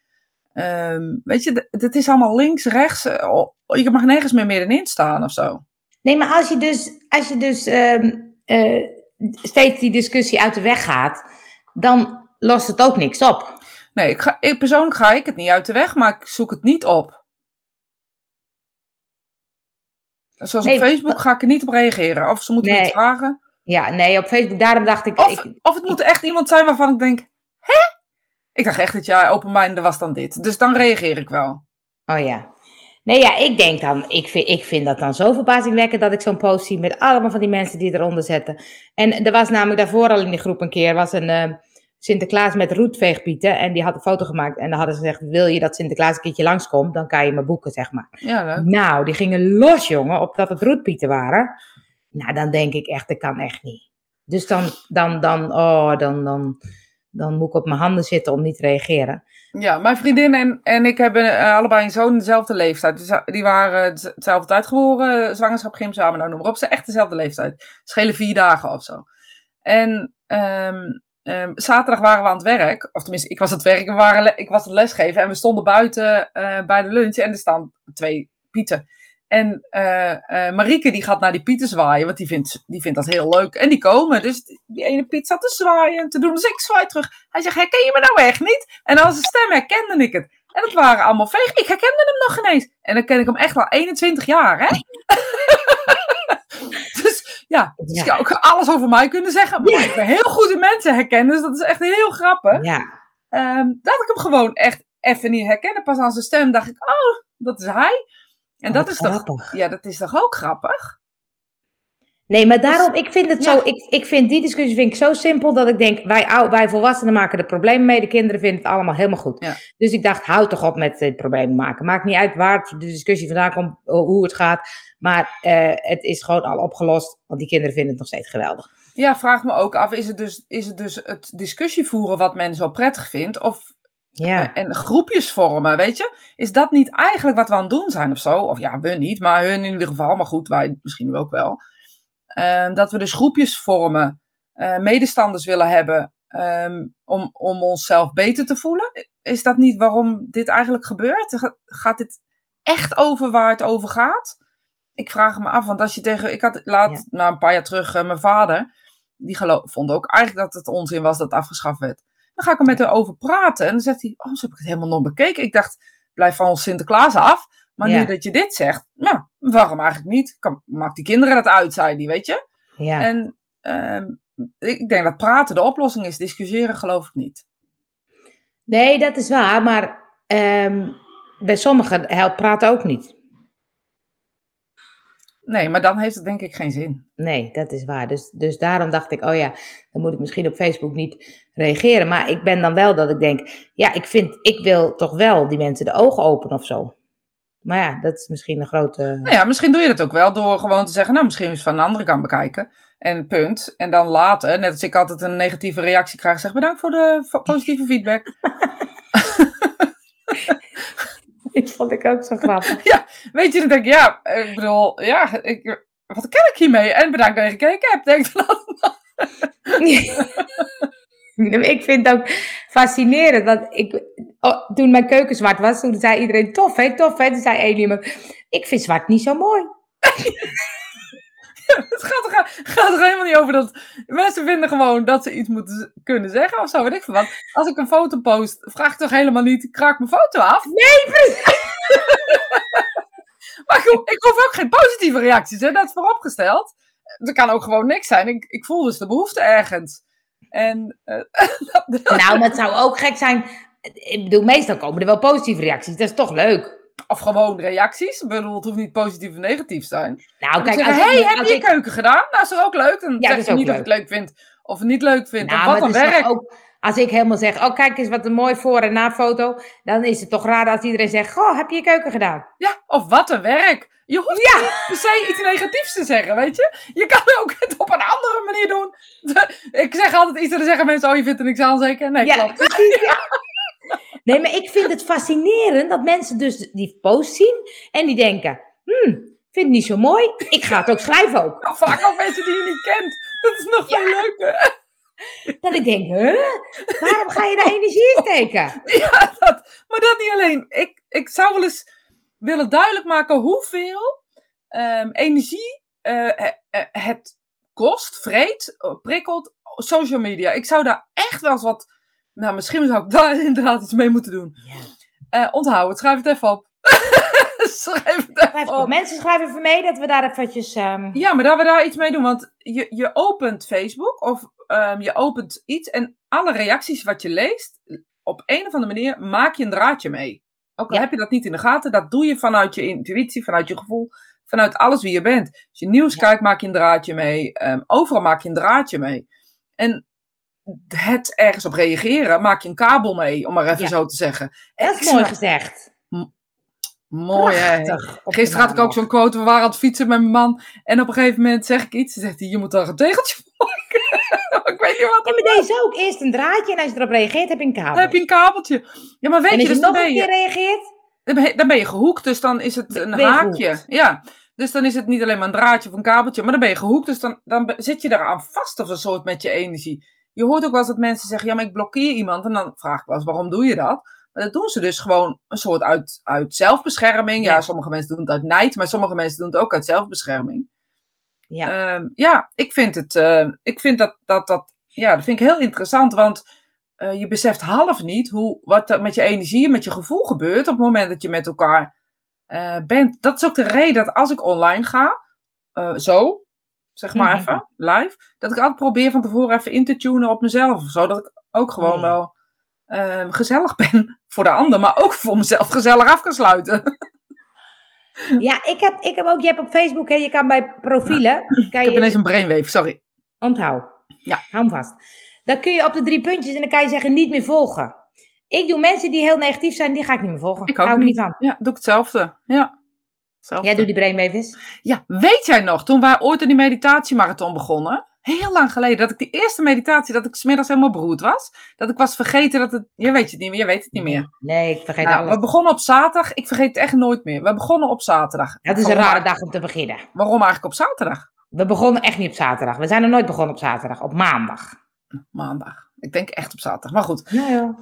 Um, weet je, het is allemaal links, rechts. Uh, je mag nergens meer middenin staan of zo. Nee, maar als je dus, als je dus um, uh, steeds die discussie uit de weg gaat, dan lost het ook niks op. Nee, ik ga, ik, persoonlijk ga ik het niet uit de weg, maar ik zoek het niet op. Zoals nee, op Facebook ga ik er niet op reageren. Of ze moeten nee. iets vragen. Ja, nee, op Facebook, daarom dacht ik... Of, ik, of het moet echt iemand zijn waarvan ik denk, hè? Ik dacht echt dat jij open was dan dit. Dus dan reageer ik wel. Oh ja. Nee, ja, ik denk dan, ik vind, ik vind dat dan zo verbazingwekkend dat ik zo'n post zie met allemaal van die mensen die eronder zetten. En er was namelijk daarvoor al in die groep een keer, was een uh, Sinterklaas met roetveegpieten en die had een foto gemaakt. En dan hadden ze gezegd, wil je dat Sinterklaas een keertje langskomt, dan kan je me boeken, zeg maar. Ja, leuk. Nou, die gingen los, jongen, op dat het roetpieten waren. Nou, dan denk ik echt, dat kan echt niet. Dus dan, dan, dan, oh, dan, dan, dan moet ik op mijn handen zitten om niet te reageren. Ja, mijn vriendin en, en ik hebben uh, allebei een zoon dezelfde leeftijd. Dus, die waren dezelfde tijd geboren, zwangerschap, gym samen, nou noem maar op. Ze echt dezelfde leeftijd. Schelen vier dagen of zo. En um, um, zaterdag waren we aan het werk. Of tenminste, ik was aan het werk. We waren, ik was het lesgeven en we stonden buiten bij de lunch. En er staan twee pieten. En uh, uh, Marieke die gaat naar die pieten zwaaien, want die vindt, die vindt dat heel leuk. En die komen, dus die ene piet zat te zwaaien en te doen. Dus ik zwaai terug. Hij zegt, herken je me nou echt niet? En als een stem herkende ik het. En dat waren allemaal veeg. Ik herkende hem nog ineens. En dan ken ik hem echt al 21 jaar, hè? dus ja, dus ja. ook alles over mij kunnen zeggen. Maar ja. ik ben heel goed in mensen herkennen, dus dat is echt heel grappig. Ja. Um, dat ik hem gewoon echt even niet herkennen. Pas aan zijn stem dacht ik, oh, dat is hij. En dat, is toch, ja, dat is toch ook grappig? Nee, maar daarom, ik vind het zo, ik, ik vind die discussie vind ik zo simpel dat ik denk, wij, wij volwassenen maken er problemen mee, de kinderen vinden het allemaal helemaal goed. Ja. Dus ik dacht, houd toch op met het problemen maken. Maakt niet uit waar de discussie vandaan komt, hoe het gaat, maar uh, het is gewoon al opgelost, want die kinderen vinden het nog steeds geweldig. Ja, vraag me ook af, is het dus, is het, dus het discussie voeren wat men zo prettig vindt, of ja. En groepjes vormen, weet je? Is dat niet eigenlijk wat we aan het doen zijn of zo? Of ja, we niet, maar hun in ieder geval. Maar goed, wij misschien ook wel. Uh, dat we dus groepjes vormen, uh, medestanders willen hebben um, om, om onszelf beter te voelen. Is dat niet waarom dit eigenlijk gebeurt? Gaat dit echt over waar het over gaat? Ik vraag me af, want als je tegen. Ik had laat, ja. nou, een paar jaar terug, uh, mijn vader. Die geloof, vond ook eigenlijk dat het onzin was dat het afgeschaft werd. Dan ga ik er met hem over praten. En dan zegt hij, oh, zo heb ik het helemaal nog bekeken. Ik dacht, blijf van ons Sinterklaas af. Maar ja. nu dat je dit zegt, nou, waarom eigenlijk niet? Kan, maak die kinderen dat uit, zei die, weet je? Ja. En um, ik denk dat praten de oplossing is. Discussiëren geloof ik niet. Nee, dat is waar. Maar um, bij sommigen helpt praten ook niet. Nee, maar dan heeft het denk ik geen zin. Nee, dat is waar. Dus, dus daarom dacht ik, oh ja, dan moet ik misschien op Facebook niet reageren. Maar ik ben dan wel dat ik denk, ja, ik vind, ik wil toch wel die mensen de ogen openen of zo. Maar ja, dat is misschien een grote. Nou ja, misschien doe je dat ook wel door gewoon te zeggen, nou, misschien eens van de andere kant bekijken. En punt. En dan later, net als ik altijd een negatieve reactie krijg, zeg bedankt voor de positieve feedback. Die vond ik ook zo grappig. Ja, weet je, dan denk ik, ja, ik bedoel, ja, ik, wat kan ik hiermee? En bedankt dat je gekeken hebt, denk ik dan. Ik vind het ook fascinerend. Want ik, oh, toen mijn keuken zwart was, toen zei iedereen tof, hè, tof, hè. Toen zei Elie ik vind zwart niet zo mooi. het gaat er, gaat er helemaal niet over dat mensen vinden gewoon dat ze iets moeten kunnen zeggen of zo. Weet ik veel wat. Als ik een foto post, vraag ik toch helemaal niet, krak mijn foto af? Nee, precies. maar ik, ik hoef ook geen positieve reacties, hè? dat is vooropgesteld. Er kan ook gewoon niks zijn. Ik, ik voel dus de behoefte ergens. En, uh, nou, maar het zou ook gek zijn. Ik bedoel, meestal komen er wel positieve reacties. Dat is toch leuk? Of gewoon reacties. Ik bedoel, het hoeft niet positief of negatief te zijn. Nou, kijk, zeggen, hey, heb je ik... keuken gedaan? Nou, is er ook leuk. Dan ja, zeg je niet leuk. of ik het leuk vind of het niet leuk vind. Nou, wat een werk. Ook, als ik helemaal zeg, oh kijk eens wat een mooi voor- en na-foto. Dan is het toch raar als iedereen zegt, goh, heb je je keuken gedaan? Ja, of wat een werk. Je hoeft ja. niet per se iets negatiefs te zeggen, weet je. Je kan ook het op een andere manier doen. Ik zeg altijd iets en dan zeggen mensen, oh je vindt er niks aan zeker? Nee, ja, klopt. Precies, ja. Nee, maar ik vind het fascinerend dat mensen dus die post zien en die denken, hmm, vind het niet zo mooi. Ik ga het ook schrijven ook. Nou, vaak al mensen die je niet kent. Dat is nog veel leuker. Dat ik denk, huh? Waarom ga je daar energie in steken? Ja, dat, maar dat niet alleen. Ik, ik zou wel eens willen duidelijk maken hoeveel um, energie uh, het kost, vreet, prikkelt, social media. Ik zou daar echt wel eens wat nou, misschien zou ik daar inderdaad iets mee moeten doen. Uh, onthoud het, schrijf het even op. schrijf het even op. Mensen schrijven even mee dat we daar eventjes... Um... Ja, maar dat we daar iets mee doen. Want je, je opent Facebook of um, je opent iets en alle reacties wat je leest, op een of andere manier maak je een draadje mee. Ook al ja. heb je dat niet in de gaten, dat doe je vanuit je intuïtie, vanuit je gevoel, vanuit alles wie je bent. Als je nieuws ja. kijkt, maak je een draadje mee. Um, overal maak je een draadje mee. En het ergens op reageren, maak je een kabel mee, om maar even zo te zeggen. Dat is mooi gezegd. mooi, hè? Gisteren had ik ook zo'n quote, we waren aan het fietsen met mijn man, en op een gegeven moment zeg ik iets, en zegt hij, je moet daar een tegeltje maken. ik weet niet wat ja, maar deze ook. Eerst een draadje, en als je erop reageert, heb je een kabel. Dan heb je een kabeltje. Ja, maar weet en je, dus je nog een keer reageert? Dan ben, je, dan ben je gehoekt, dus dan is het een haakje. Ja. Dus dan is het niet alleen maar een draadje of een kabeltje, maar dan ben je gehoekt. Dus dan, dan zit je eraan vast of een soort met je energie. Je hoort ook wel eens dat mensen zeggen, ja, maar ik blokkeer iemand. En dan vraag ik wel eens, waarom doe je dat? Maar dat doen ze dus gewoon een soort uit, uit zelfbescherming. Ja. sommige mensen doen het uit nijd, maar sommige mensen doen het ook uit zelfbescherming. Ja, uh, ja ik vind het, uh, ik vind dat, dat, dat, ja, dat vind ik heel interessant, want uh, je beseft half niet hoe, wat er met je energie en met je gevoel gebeurt op het moment dat je met elkaar eh, bent. Dat is ook de reden dat als ik online ga, zo, zeg maar mm-hmm. even, live. Dat ik altijd probeer van tevoren even in te tunen op mezelf. Zodat ik ook gewoon mm. wel uh, gezellig ben voor de ander, maar ook voor mezelf gezellig af kan sluiten. Ja, ik heb, ik heb ook, je hebt op Facebook, hè, je kan bij profielen. Kan ik heb ineens een brainwave, sorry. Onthoud. Ja. Hou hem vast. Dan kun je op de drie puntjes en dan kan je zeggen niet meer volgen. Ik doe mensen die heel negatief zijn, die ga ik niet meer volgen. Ik hou niet. niet van. Ja, doe ik hetzelfde. Ja. Zelfde. Jij doet die brainwaves? Ja, weet jij nog, toen wij ooit aan die meditatiemarathon begonnen, heel lang geleden, dat ik die eerste meditatie, dat ik smiddags helemaal beroerd was, dat ik was vergeten dat het, je weet het niet meer, je weet het niet meer. Nee, ik vergeet nou, alles. We begonnen op zaterdag, ik vergeet het echt nooit meer. We begonnen op zaterdag. Het is een rare dag om te beginnen. Waarom eigenlijk op zaterdag? We begonnen echt niet op zaterdag. We zijn er nooit begonnen op zaterdag, op maandag. Maandag. Ik denk echt op zaterdag, maar goed. Ja, ja.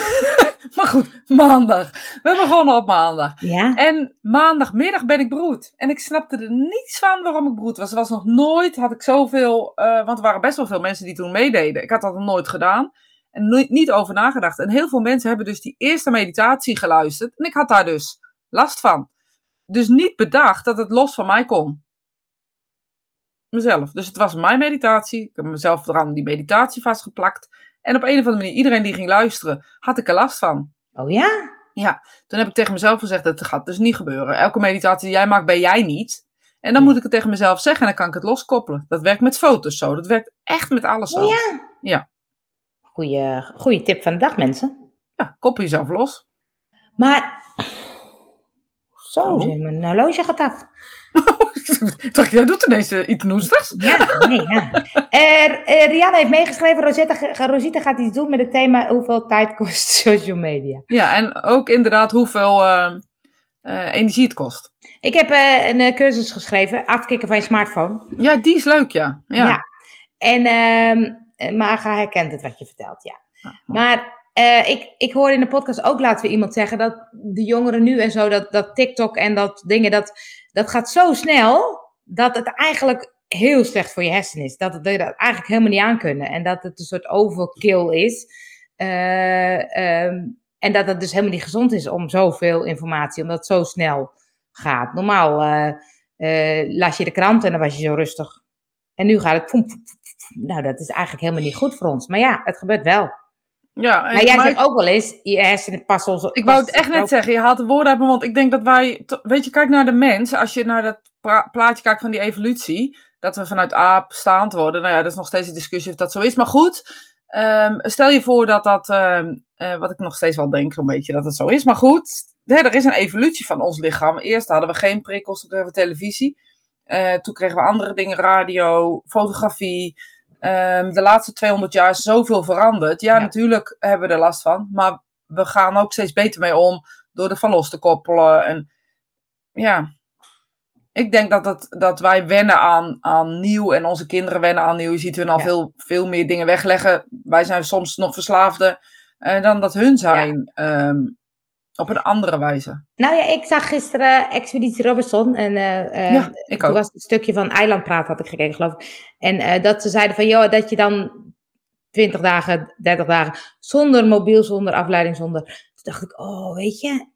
maar goed, maandag. We begonnen op maandag. Ja. En maandagmiddag ben ik broed. En ik snapte er niets van waarom ik broed was. Er was nog nooit, had ik zoveel, uh, want er waren best wel veel mensen die toen meededen. Ik had dat nog nooit gedaan. En nooit, niet over nagedacht. En heel veel mensen hebben dus die eerste meditatie geluisterd. En ik had daar dus last van. Dus niet bedacht dat het los van mij kon. Mezelf. Dus het was mijn meditatie. Ik heb mezelf eraan die meditatie vastgeplakt. En op een of andere manier, iedereen die ging luisteren, had ik er last van. Oh ja? Ja, toen heb ik tegen mezelf gezegd, dat gaat dus niet gebeuren. Elke meditatie die jij maakt, ben jij niet. En dan moet ik het tegen mezelf zeggen en dan kan ik het loskoppelen. Dat werkt met foto's zo. Dat werkt echt met alles zo. Oh ja? Ja. Goeie, goeie tip van de dag, mensen. Ja, koppel jezelf los. Maar, zo, oh. mijn horloge gaat af. dacht, jij doet ineens uh, iets noestigs. Ja, nee, ja. Uh, Rianne heeft meegeschreven, Rosetta, Rosita gaat iets doen met het thema hoeveel tijd kost social media. Ja, en ook inderdaad hoeveel uh, energie het kost. Ik heb een cursus geschreven, afkicken van je smartphone. Ja, die is leuk, ja. Ja. ja. En ehm, eh, maar ga herkent het wat je vertelt, ja. Maar uh, ik, ik hoor in de podcast ook laten we iemand zeggen dat de jongeren nu en zo, dat, dat TikTok en dat dingen, dat, dat gaat zo snel dat het eigenlijk heel slecht voor je hersenen is. Dat, het, dat eigenlijk helemaal niet aan kunnen. En dat het een soort overkill is. Uh, um, en dat het dus helemaal niet gezond is om zoveel informatie, omdat het zo snel gaat. Normaal uh, las je de krant en dan was je zo rustig. En nu gaat het. nou, dat is eigenlijk helemaal niet goed voor ons. Maar ja, het gebeurt wel. Ja, maar jij zegt ook wel eens, je hersenen passen ons... Ik wou het echt net zeggen, je haalt de woorden uit mijn mond. Ik denk dat wij, weet je, kijk naar de mens. Als je naar dat plaatje kijkt van die evolutie, dat we vanuit aap staand worden. Nou ja, dat is nog steeds een discussie of dat zo is. Maar goed, um, stel je voor dat dat, um, uh, wat ik nog steeds wel denk, zo'n beetje dat het zo is. Maar goed, er is een evolutie van ons lichaam. Eerst hadden we geen prikkels, toen kregen we televisie. Uh, toen kregen we andere dingen, radio, fotografie. Um, de laatste 200 jaar is zoveel veranderd. Ja, natuurlijk hebben we er last van. Maar we gaan ook steeds beter mee om door er van los te koppelen. En ja, ik denk dat, het, dat wij wennen aan, aan nieuw en onze kinderen wennen aan nieuw. Je ziet hun al veel, veel meer dingen wegleggen. Wij zijn soms nog verslaafder uh, dan dat hun zijn. Ja. Um, op een andere wijze. Nou ja, ik zag gisteren Expeditie Robinson. En uh, ja, ik toen ook. was een stukje van Eilandpraat had ik gekeken, geloof ik. En uh, dat ze zeiden van, joh, dat je dan 20 dagen, 30 dagen, zonder mobiel, zonder afleiding, zonder... Toen dacht ik, oh, weet je,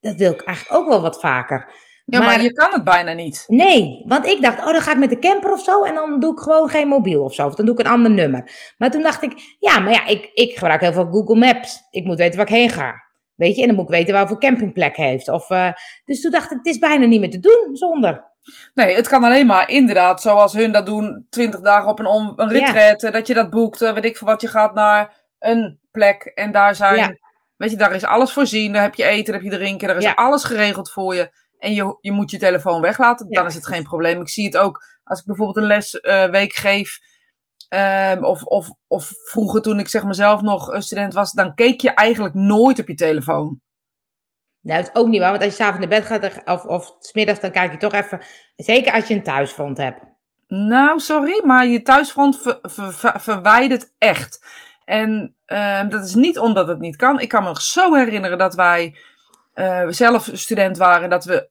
dat wil ik eigenlijk ook wel wat vaker. Ja, maar, maar, je kan het bijna niet. Nee, want ik dacht, oh, dan ga ik met de camper of zo en dan doe ik gewoon geen mobiel of zo. Of dan doe ik een ander nummer. Maar toen dacht ik, ja, maar ja, ik, ik gebruik heel veel Google Maps. Ik moet weten waar ik heen ga. Weet je, en dan moet ik weten waar voor campingplek heeft. Of, uh, dus toen dacht ik, het is bijna niet meer te doen zonder. Nee, het kan alleen maar inderdaad, zoals hun dat doen, 20 dagen op een, een retreat, dat je dat boekt, weet ik voor wat, je gaat naar een plek en daar zijn, ja. weet je, daar is alles voorzien, daar heb je eten, daar heb je drinken, daar is ja. alles geregeld voor je. En je, je moet je telefoon weglaten, dan is het geen probleem. Ik zie het ook als ik bijvoorbeeld een lesweek uh, geef, Um, of, of, of vroeger toen ik zeg mezelf nog student was, dan keek je eigenlijk nooit op je telefoon. Nou, dat is ook niet waar, want als je s'avonds naar bed gaat of, of smiddags, dan kijk je toch even, zeker als je een thuisfront hebt. Nou, sorry, maar je thuisfront ver, ver, ver, verwijdert echt. En uh, dat is niet omdat het niet kan. Ik kan me zo herinneren dat wij uh, zelf student waren, dat we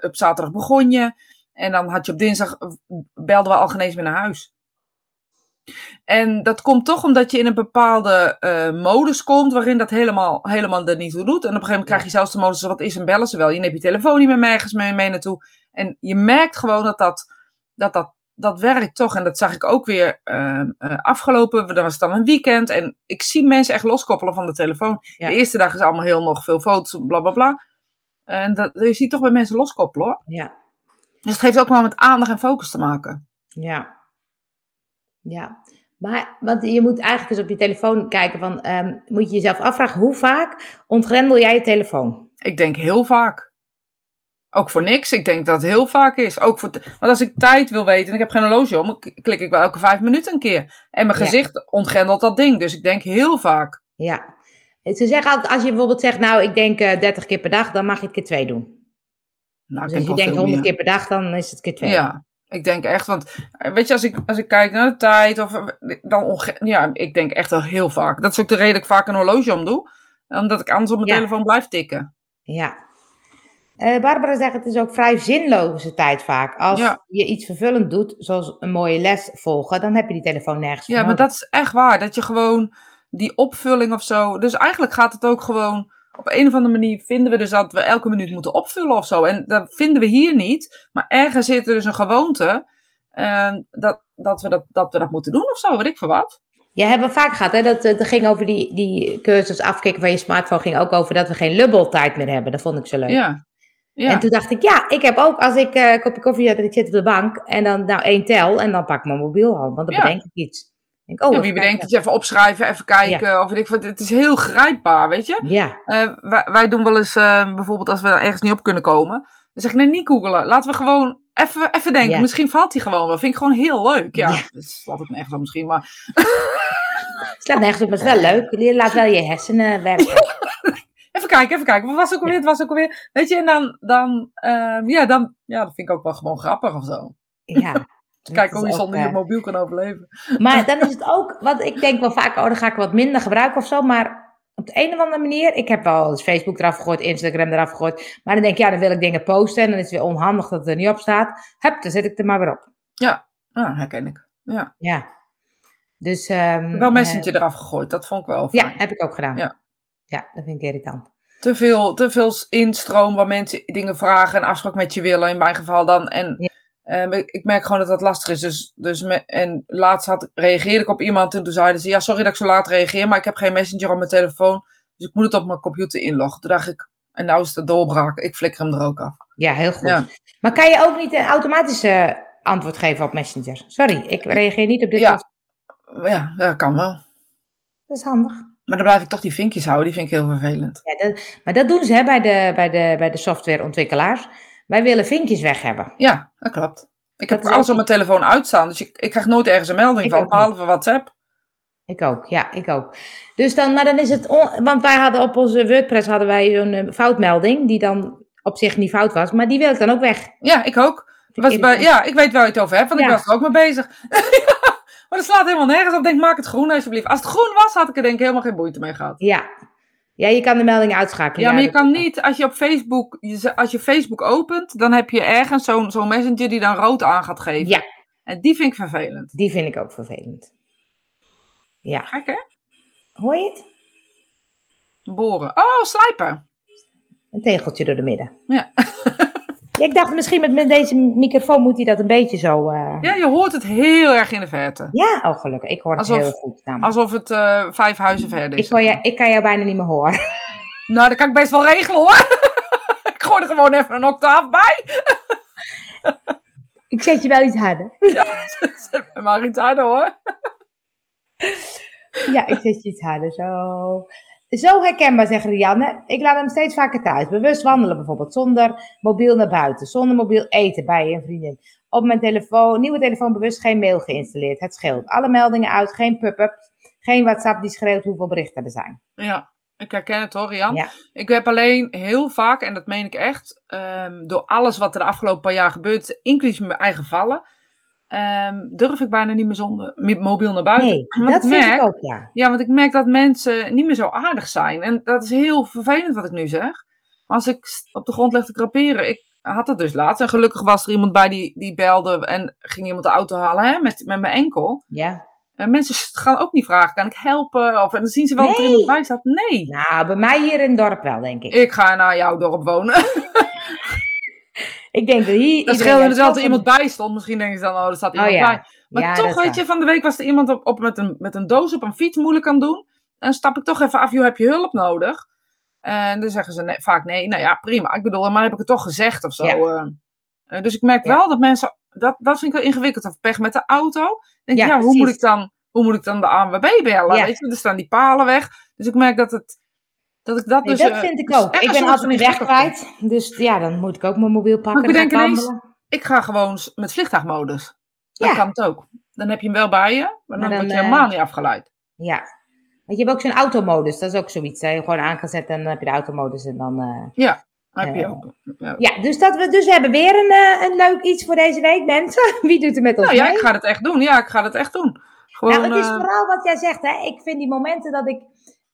op zaterdag begonnen. En dan had je op dinsdag, belden we al genees weer naar huis. En dat komt toch omdat je in een bepaalde uh, modus komt waarin dat helemaal, helemaal er niet toe doet. En op een gegeven moment krijg je zelfs de modus, wat is en bellen ze wel. Je neemt je telefoon niet meer nergens mee, mee naartoe. En je merkt gewoon dat dat, dat, dat, dat werkt toch. En dat zag ik ook weer uh, uh, afgelopen. Dan was dan een weekend. En ik zie mensen echt loskoppelen van de telefoon. Ja. De eerste dag is allemaal heel nog veel foto's, bla bla bla. En dat, je ziet toch bij mensen loskoppelen hoor. Ja. Dus het heeft ook wel met aandacht en focus te maken. Ja, ja, maar want je moet eigenlijk eens op je telefoon kijken van, um, moet je jezelf afvragen, hoe vaak ontgrendel jij je telefoon? Ik denk heel vaak. Ook voor niks. Ik denk dat het heel vaak is. Ook voor want als ik tijd wil weten en ik heb geen horloge om, klik ik wel elke vijf minuten een keer. En mijn gezicht ja. ontgrendelt dat ding. Dus ik denk heel vaak. Ja. Ze zeggen altijd, als je bijvoorbeeld zegt, nou, ik denk uh, 30 keer per dag, dan mag je het keer twee doen. Nou, dus als je denkt 100 keer per dag, dan is het keer twee. Ja, ik denk echt, want weet je, als ik, als ik kijk naar de tijd, of, dan ja, ik denk echt wel heel vaak. Dat is ook de reden dat ik vaak een horloge om doe, omdat ik anders op mijn ja. telefoon blijf tikken. Ja. Uh, Barbara zegt, het is ook vrij zinloze tijd vaak. Als ja. je iets vervullend doet, zoals een mooie les volgen, dan heb je die telefoon nergens Ja, maar dat is echt waar. Dat je gewoon die opvulling of zo. Dus eigenlijk gaat het ook gewoon op een of andere manier vinden we dus dat we elke minuut moeten opvullen of zo. En dat vinden we hier niet. Maar ergens zit er dus een gewoonte uh, dat, dat, we dat, dat we dat moeten doen of zo, weet ik voor wat. Ja, hebben we vaak gehad. Hè? Dat, dat ging over die, die cursus afkicken van je smartphone. ging ook over dat we geen lubbeltijd meer hebben. Dat vond ik zo leuk. Ja. ja. En toen dacht ik, ja, ik heb ook als ik uh, een kopje koffie heb en ik zit op de bank. En dan nou één tel en dan pak ik mijn mobiel al. Want dan ja. bedenk ik iets. Denk, oh, ja, wie bedenkt het, even opschrijven, even kijken. Ja. Of weet ik. Het is heel grijpbaar, weet je. Ja. Uh, wij, wij, doen wel eens, uh, bijvoorbeeld als we ergens niet op kunnen komen. Dan zeg ik, nee, niet googelen. Laten we gewoon even, even denken. Ja. Misschien valt hij gewoon wel. Vind ik gewoon heel leuk. Ja, ja. dat slaat het nergens op misschien, maar... slaat nergens op, maar het is wel leuk. Je laat wel je hersenen werken. even kijken, even kijken. Wat was ook alweer? Het was ook alweer... Weet je, en dan... dan uh, ja, dan... Ja, dat vind ik ook wel gewoon grappig of zo. Ja. Kijk hoe je zonder je mobiel kan overleven. Maar dan is het ook, wat ik denk wel vaak, oh, dan ga ik wat minder gebruiken of zo. Maar op de een of andere manier, ik heb wel eens Facebook eraf gegooid, Instagram eraf gegooid. Maar dan denk ik, ja, dan wil ik dingen posten en dan is het weer onhandig dat het er niet op staat. Hup, dan zet ik er maar weer op. Ja, herken ik. Ja. Ja. Dus, ehm, Wel eh, Messenger eraf gegooid, dat vond ik wel fijn. ja, heb ik ook gedaan. Ja. Ja, dat vind ik irritant. Te veel, te veel instroom waar mensen dingen vragen en afspraak met je willen, in mijn geval dan. En Ja. Ehm, ik, ik merk gewoon dat dat lastig is. Dus, dus me- en laatst had, reageerde ik op iemand en toen zeiden ze, ja, sorry dat ik zo laat reageer, maar ik heb geen messenger op mijn telefoon, dus ik moet het op mijn computer inloggen. Toen dacht ik, en nou is het doorbraak, ik flikker hem er ook af. Ja, heel goed. Ja. Maar kan je ook niet een automatische antwoord geven op Messenger? Sorry, ik reageer niet op dit. Ja. Ja, dat kan wel. Dat is handig. Maar dan blijf ik toch die vinkjes houden, die vind ik heel vervelend. Ja, dat, maar dat doen ze hè, bij, de, bij, de, bij de softwareontwikkelaars. Wij willen vinkjes weg hebben. Ja, dat klopt. Ik heb Dat alles ook- op mijn telefoon uitstaan, dus ik, ik krijg nooit ergens een melding Ik van, behalve WhatsApp. Ik ook, ja, ik ook. Dus dan, maar dan is het, on- want wij hadden op onze WordPress hadden wij een eh, foutmelding, die dan op zich niet fout was, maar die wil ik dan ook weg. Ja, ik ook. Was bij, ja, ik weet waar je het over hebt, want ik was er ook mee bezig. maar dat slaat helemaal nergens op. Denk, maak het groen alsjeblieft. Als het groen was, had ik er denk ik helemaal geen moeite mee gehad. Ja. Ja, je kan de melding uitschakelen. Ja, maar je kan niet, als je op Facebook, als je Facebook opent, dan heb je ergens zo'n zo'n messenger die dan rood aan gaat geven. Ja. En die vind ik vervelend. Die vind ik ook vervelend. Ja. Gek hè? Hoor je het? Boren. Oh, slijpen. Een tegeltje door de midden. Ja. Ik dacht misschien met, met deze microfoon moet hij dat een beetje zo... eh, Ja, je hoort het heel erg in de verte. Ja, oh gelukkig. Ik hoor het Alsof- heel goed. namelijk. Alsof het eh, vijf huizen verder is. ik, hoor je, ik kan jou bijna niet meer horen. Nou, dat kan ik best wel regelen hoor. ik gooi er gewoon even een octaaf bij. Ik zet je wel iets harder. Ja, zet me maar iets harder hoor. Ja, ik zet je iets harder. Zo. Zo herkenbaar, zegt Rianne. Ik laat hem steeds vaker thuis. Bewust wandelen bijvoorbeeld. Zonder mobiel naar buiten. Zonder mobiel eten bij een vriendin. Op mijn telefoon, nieuwe telefoon bewust geen mail geïnstalleerd. Het scheelt. Alle meldingen uit. Geen pop-ups. Geen WhatsApp die schreeuwt hoeveel berichten er zijn. Ja, ik herken het hoor, Rian. Ja. Ik heb alleen heel vaak, en dat meen ik echt, ehm, door alles wat er de afgelopen paar jaar gebeurd is, inclusief mijn eigen vallen, ehm, durf ik bijna niet meer zonder mobiel naar buiten. Nee, Want dat ik vind merk, ik ook, ja. Ja, want ik merk dat mensen niet meer zo aardig zijn. En dat is heel vervelend wat ik nu zeg. Maar als ik op de grond leg te kraperen, ik had het dus laatst. En gelukkig was er iemand bij die, die belde en ging iemand de auto halen hè, met, met mijn enkel. Ja. En mensen gaan ook niet vragen, kan ik helpen? Of, en dan zien ze wel dat er iemand bij staat. Nee, Nou, bij mij hier in het dorp wel, denk ik. ik ga naar jouw dorp wonen. Ik denk dat hier... Dat scheelde dus zoveel- iemand bij stond. Misschien denken ze dan, oh, er staat iemand Oh ja. bij. Maar Ja, toch, weet je, van de week was er iemand op, op met, een, met een doos op een fiets moeilijk aan doen. En dan stap ik toch even af, joh, heb je hulp nodig? En dan zeggen ze nee, vaak nee. Nou ja, prima. Ik bedoel, maar heb ik het toch gezegd of zo. Ja. eh. Eh, dus ik merk wel dat mensen, dat, dat vind ik wel ingewikkeld. Of pech met de auto. Denk Ja, hoe moet ik dan, hoe moet ik dan de ANWB bellen? Ja. Weet je, er staan die palen weg. Dus ik merk dat het, dat ik dat Nee, dus... dat eh, vind ik dus ook. Ik ben altijd van weg kwijt. Dus ja, dan moet ik ook mijn mobiel pakken. Maar ik ineens-. Ik ga gewoon met vliegtuigmodus. Ja. kan het ook. Dan heb je hem wel bij je, maar dan, word je eh, helemaal niet afgeleid. Ja. Want je hebt ook zo'n automodus. Dat is ook zoiets. Hè? Gewoon aan kan zetten en dan heb je de automodus. En dan, eh, Dan heb je ook. Ja. Ja, dus, dat we, dus we hebben weer een, een leuk iets voor deze week, mensen. Wie doet er met ons Nou ja, mee? ik ga het echt doen. Ja, ik ga het echt doen. Gewoon, nou, het is vooral wat jij zegt. Hè? Ik vind die momenten dat ik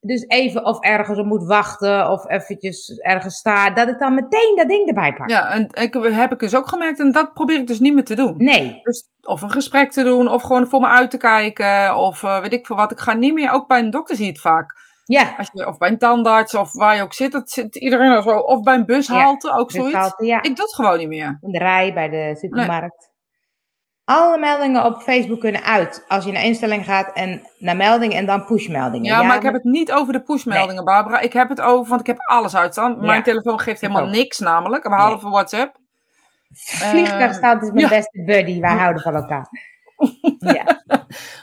dus even of ergens op moet wachten. Of eventjes ergens sta. Dat ik dan meteen dat ding erbij pak. ja, en ik heb ik dus ook gemerkt. En dat probeer ik dus niet meer te doen. Nee. Dus of een gesprek te doen, of gewoon voor me uit te kijken. Of eh, weet ik veel wat. Ik ga niet meer, ook bij een dokter zie je het vaak. Ja. Als je, of bij een tandarts, of waar je ook zit. Dat zit iedereen al zo. Of bij een bushalte, ook zoiets. Ja. Ik doe het gewoon niet meer. In de rij bij de supermarkt. Alle meldingen op Facebook kunnen uit. Als je naar instelling gaat en naar meldingen en dan pushmeldingen. Ja, maar ik heb het niet over de pushmeldingen, Barbara. Ik heb het over, want ik heb alles uitstaan. Mijn Ja. telefoon geeft helemaal niks namelijk, behalve WhatsApp. Vliegtuigstaat is mijn ja. beste buddy. Wij houden van elkaar. ja.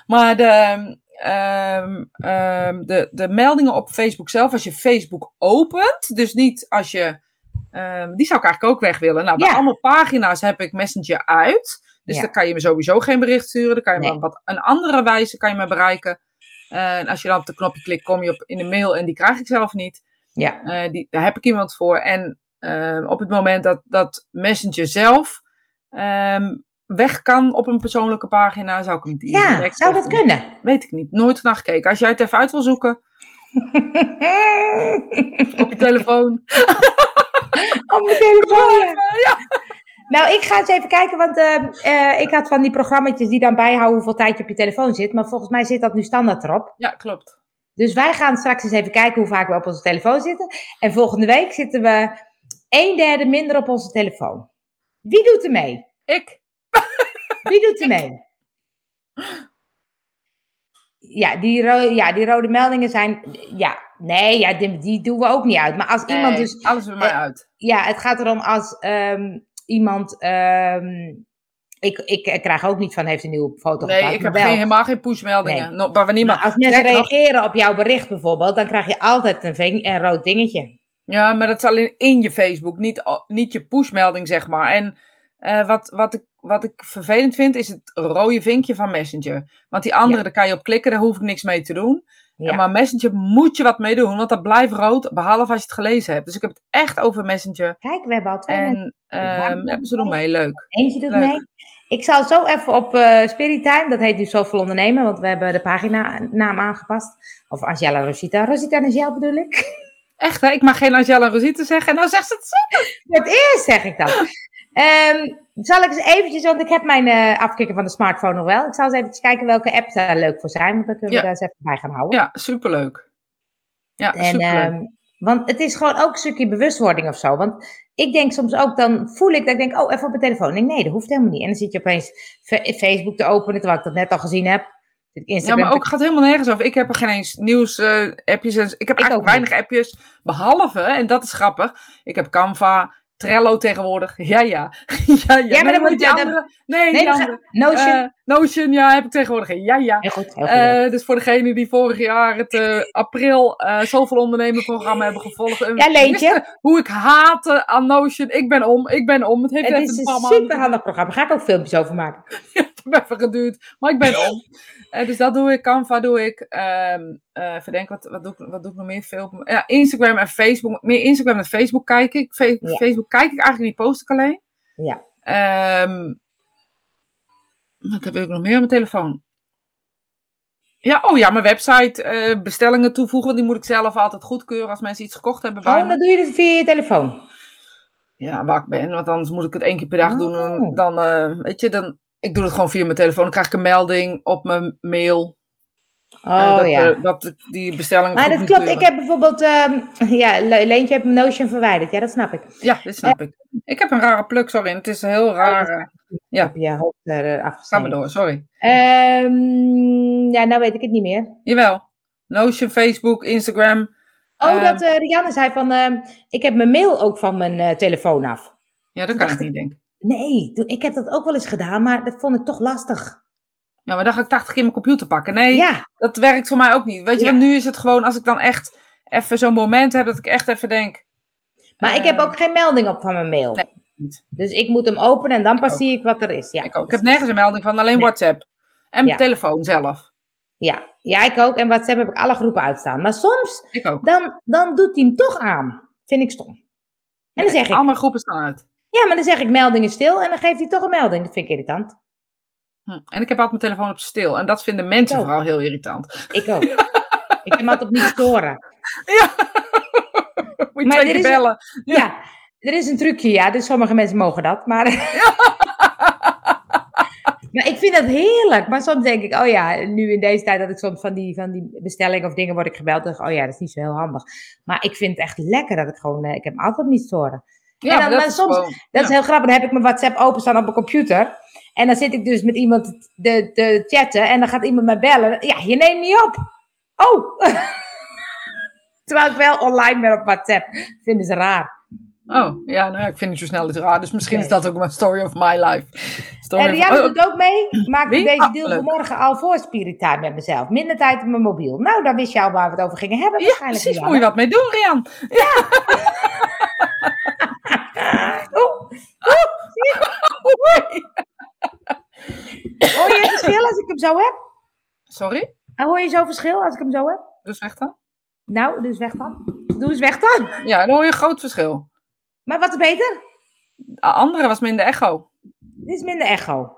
Maar de, ehm, ehm, de, de meldingen op Facebook zelf, als je Facebook opent, dus niet als je, ehm, die zou ik eigenlijk ook weg willen. Nou, bij allemaal pagina's heb ik Messenger uit. Dus Ja. dan kan je me sowieso geen bericht sturen. Dan kan je me Nee. op wat een andere wijze kan je me bereiken. en als je dan op de knopje klikt, kom je op in de mail en die krijg ik zelf niet. Ja. Eh, die, daar heb ik iemand voor. En ehm, op het moment dat, dat Messenger zelf ehm, weg kan op een persoonlijke pagina, zou ik hem die Ja, direct zou dat kunnen? Weet ik niet. Nooit naar gekeken. Als jij het even uit wil zoeken op je telefoon. Op mijn telefoon, ja. Nou, ik ga eens even kijken, want ehm, eh, ik had van die programma's die dan bijhouden hoeveel tijd je op je telefoon zit. Maar volgens mij zit dat nu standaard erop. Ja, klopt. Dus wij gaan straks eens even kijken hoe vaak we op onze telefoon zitten. En volgende week zitten we een derde minder op onze telefoon. Wie doet er mee? Ik. Wie doet er mee? Ja, die, ja, die rode meldingen zijn. Ja, nee, ja, die, die doen we ook niet uit. Maar als iemand dus. Alles bij mij eh, uit. Ja, het gaat erom als ehm, iemand. ehm, ik, ik, ik krijg ook niet van heeft een nieuwe foto Nee, ik heb geen, helemaal geen pushmeldingen. Nee. No, niemand... Maar als mensen nog- reageren op jouw bericht bijvoorbeeld, dan krijg je altijd een, ving, een rood dingetje. Ja, maar dat is alleen in je Facebook, niet, niet je pushmelding, zeg maar. En eh, wat, wat, ik, wat ik vervelend vind, is het rode vinkje van Messenger. Want die andere, Ja. daar kan je op klikken, daar hoef ik niks mee te doen. Ja. Maar Messenger moet je wat mee doen, want dat blijft rood, behalve als je het gelezen hebt. Dus ik heb het echt over Messenger. Kijk, we hebben al twee. En ehm, ja, ze doen mee, leuk. Eentje doet leuk. mee. Ik zal zo even op eh Spirit Time, dat heet nu Zoveel Ondernemen, want we hebben de pagina-naam aangepast. Of Angela Rosita. Rosita en Angel bedoel ik. Echt, hè? ik mag geen Angela Rosita zeggen en nou zegt ze het zo. Voor het eerst zeg ik dat. Ehm, zal ik eens eventjes, want ik heb mijn eh afkikker van de smartphone nog wel. Ik zal eens eventjes kijken welke apps daar leuk voor zijn, want dan kunnen we Ja. daar eens even bij gaan houden. Ja, superleuk. Ja, En, superleuk. ehm, want het is gewoon ook een stukje bewustwording of zo. Want ik denk soms ook, dan voel ik dat ik denk, oh, even op mijn telefoon. Ik denk, nee, dat hoeft helemaal niet. En dan zit je opeens Facebook te openen, terwijl ik dat net al gezien heb. Ik Ja, Instagram maar ook gaat helemaal nergens over. Ik heb er geen eens nieuws eh, appjes. En, ik heb Ik eigenlijk ook weinig appjes. Behalve, en dat is grappig. Ik heb Canva, Trello tegenwoordig. Ja, ja. ja, ja. maar nee, dan moet je- andere. Nee, Nee, andere. Notion. Eh, Notion, ja, heb ik tegenwoordig. Ja, ja. heel goed, heel goed. Eh, dus voor degene die vorig jaar het eh, april eh zoveel ondernemen programma hebben gevolgd. Ja, Leentje. Hoe ik haatte aan Notion. Ik ben om, ik ben om. Het heeft het is een een paar maanden super handig programma. Daar ga ik ook filmpjes over maken. even geduurd, maar ik ben om. Eh, dus dat doe ik, Canva doe ik. Ehm eh, even denken, wat, wat, doe ik, wat doe ik nog meer? Veel, ja, Instagram en Facebook. Meer Instagram en Facebook kijk ik. Ja. Facebook kijk ik eigenlijk niet, post ik alleen. Ja. Ehm wat heb ik nog meer op mijn telefoon? Ja, oh ja, mijn website. eh, bestellingen toevoegen, want die moet ik zelf altijd goedkeuren als mensen iets gekocht hebben bij Oh, dan doe je het via je telefoon. Ja, waar ik ben, want anders moet ik het één keer per dag doen. Oh. En Dan, eh, weet je, dan, ik doe het gewoon via mijn telefoon. Dan krijg ik een melding op mijn mail. eh, Oh dat, ja. eh, dat die bestelling Maar dat klopt. Ik heb bijvoorbeeld, ehm, ja, Le- Leentje heeft mijn Notion verwijderd. Ja, dat snap ik. Ja, dit snap ik. Ik heb een rare pluk, sorry. Het is heel raar. eh, Ja. Je hoofd eh, Ga maar door, sorry. Ehm, ja, nou weet ik het niet meer. Jawel. Notion, Facebook, Instagram. Oh, Ehm. dat eh, Rianne zei van, ik heb mijn mail ook van mijn eh, telefoon af. Ja, dat kan ik niet, denk ik. Nee, ik heb dat ook wel eens gedaan, maar dat vond ik toch lastig. Ja, maar dan ga ik 80 keer mijn computer pakken. Nee, Ja, dat werkt voor mij ook niet. Weet je, Ja. want nu is het gewoon, als ik dan echt even zo'n moment heb, dat ik echt even denk... maar ik heb eh, ook geen melding op van mijn mail. Nee, niet. Dus ik moet hem openen en dan pas zie ik wat er is. Ja, Ik, ook. ik heb nergens een melding van, alleen Nee. WhatsApp. En mijn Ja. telefoon zelf. Ja. ja, ik ook. En WhatsApp heb ik alle groepen uitstaan. Maar soms, Ik ook. dan, dan doet hij hem toch aan. Vind ik stom. En dan zeg ik, Al mijn groepen staan uit. Ja, maar dan zeg ik meldingen stil en dan geeft hij toch een melding. Dat vind ik irritant. Hm. En ik heb altijd mijn telefoon op stil. En dat vinden mensen vooral heel irritant. Ik ook. ik heb hem altijd op niet storen. Ja. Moet je Maar twee er is bellen. Ja. er is een trucje, ja. Dus sommige mensen mogen dat. Maar, maar ik vind dat heerlijk. Maar soms denk ik, oh ja, nu in deze tijd dat ik soms van die, van die bestellingen of dingen word ik gebeld. Dan denk ik, oh ja, dat is niet zo heel handig. Maar ik vind het echt lekker dat ik gewoon, eh, ik heb altijd op niet storen. Ja, En dan- dat maar is soms- gewoon- Dat is ja. heel grappig. Dan heb ik mijn WhatsApp openstaan op mijn computer. En dan zit ik dus met iemand te, te chatten. En dan gaat iemand mij bellen. Ja, je neemt niet op. Oh. Terwijl ik wel online ben op WhatsApp. Vinden ze raar. Oh, ja, nou ja, ik vind het zo snel iets raar. Dus misschien Nee. is dat ook mijn story of my life. Story En oh, doet ook mee. Maak ik deze Ah, deal leuk. vanmorgen al voor Spirit Time met mezelf. Minder tijd op mijn mobiel. Nou, dan wist je al waar we het over gingen hebben. ja, waarschijnlijk, precies. Moet je wat mee doen, Rian. Oeh. Oeh, zie je? Hoor je verschil als ik hem zo heb? Sorry? Hoor je zo verschil als ik hem zo heb? Dus weg dan? Nou, eens weg dan. Doe eens weg dan. Ja, dan hoor je een groot verschil. Maar wat is beter? De andere was minder echo. Dit is minder echo.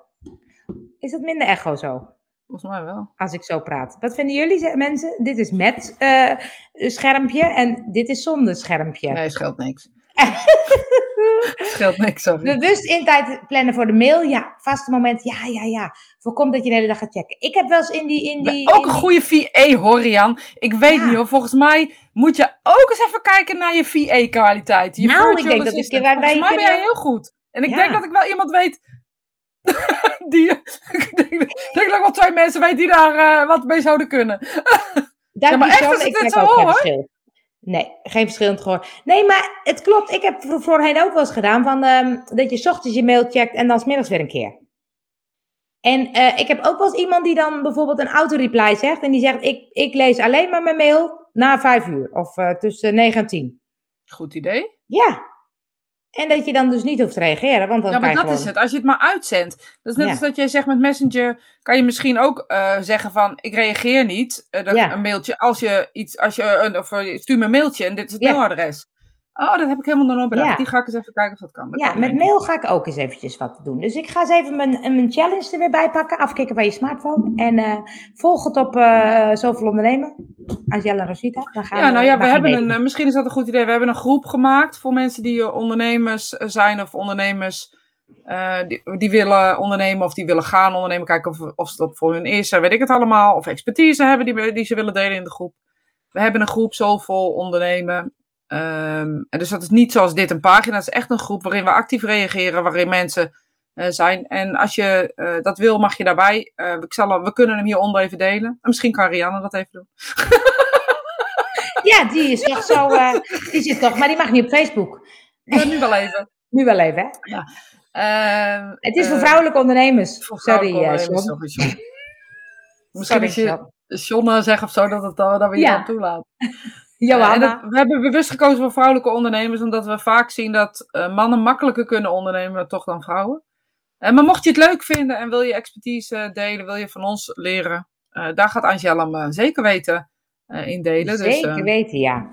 Is dat minder echo zo? Volgens mij wel. Als ik zo praat. Wat vinden jullie mensen? Dit is met eh, schermpje en dit is zonder schermpje. Nee, scheelt niks. scheelt niks, sorry. Bewust in tijd plannen voor de mail. Ja, vaste moment. Ja, ja, ja. Voorkomt dat je de hele dag gaat checken. Ik heb wel eens in die... In die ook in een goede VA hoor, Rian. Ik weet Ja. niet hoor, volgens mij moet je ook eens even kijken naar je VA-kwaliteit. Je Nou, ik denk dat ik- wij- Volgens mij ben jij heel goed. En ik Ja. denk dat ik wel iemand weet die... ik denk, denk dat wel twee mensen weet die daar eh, wat mee zouden kunnen. Dank Ja, maar echt, het ik dit merk zo, hoor? verschil. Nee, geen verschillend gehoor. Nee, maar het klopt. Ik heb voor- voorheen ook wel eens gedaan van, ehm, dat je 's ochtends je mail checkt en dan 's middags weer een keer. En eh, ik heb ook wel eens iemand die dan bijvoorbeeld een auto-reply zegt. En die zegt, ik, ik lees alleen maar mijn mail na vijf uur. Of eh, tussen 9 en 10. Goed idee. Ja. En dat je dan dus niet hoeft te reageren. Want dan Ja, maar dat gewoon... is het. Als je het maar uitzendt. Dat is net Ja. als dat jij zegt met Messenger. Kan je misschien ook eh, zeggen van ik reageer niet. dat, Ja. Een mailtje. Als je iets. Als je een, of stuur me een mailtje en dit is het mailadres. Oh, dat heb ik helemaal nog nooit bedacht. Ja. Die ga ik eens even kijken of dat kan. Dat Ja, kan, met mail ga ik ook eens eventjes wat doen. Dus ik ga eens even mijn, mijn challenge er weer bij pakken. Afkicken van je smartphone. En eh, volg het op eh Zoveel Ondernemen. Angela Rosita. Dan gaan Ja, nou ja, we hebben een, eh, misschien is dat een goed idee. We hebben een groep gemaakt voor mensen die eh, ondernemers eh, zijn of ondernemers eh, die, die willen ondernemen of die willen gaan ondernemen. Kijken of, of dat voor hun is, eh, weet ik het allemaal. Of expertise hebben die, die ze willen delen in de groep. We hebben een groep Zoveel Ondernemen. Ehm, en dus dat is niet zoals dit een pagina. Het is echt een groep waarin we actief reageren, waarin mensen eh, zijn. En als je eh, dat wil, mag je daarbij. Eh, ik zal, we kunnen hem hieronder even delen. En misschien kan Rianne dat even doen. Ja, die is toch zo... die zit toch... Maar die mag niet op Facebook. Ja, nu wel even. Nu wel even, hè? Ehm, Het is voor vrouwelijke ondernemers. voor Sorry, vrouwelijke ondernemers, John. Misschien Sorry, als je John. Eh, zegt of zo, dat, het, dat we je Ja. dan toelaten. Johanna. dat- we hebben bewust gekozen voor vrouwelijke ondernemers, omdat we vaak zien dat eh, mannen makkelijker kunnen ondernemen toch dan vrouwen. Eh, maar mocht je het leuk vinden en wil je expertise delen, wil je van ons leren, eh, daar gaat Angela me zeker weten in delen. Dus, Zeker weten, ja.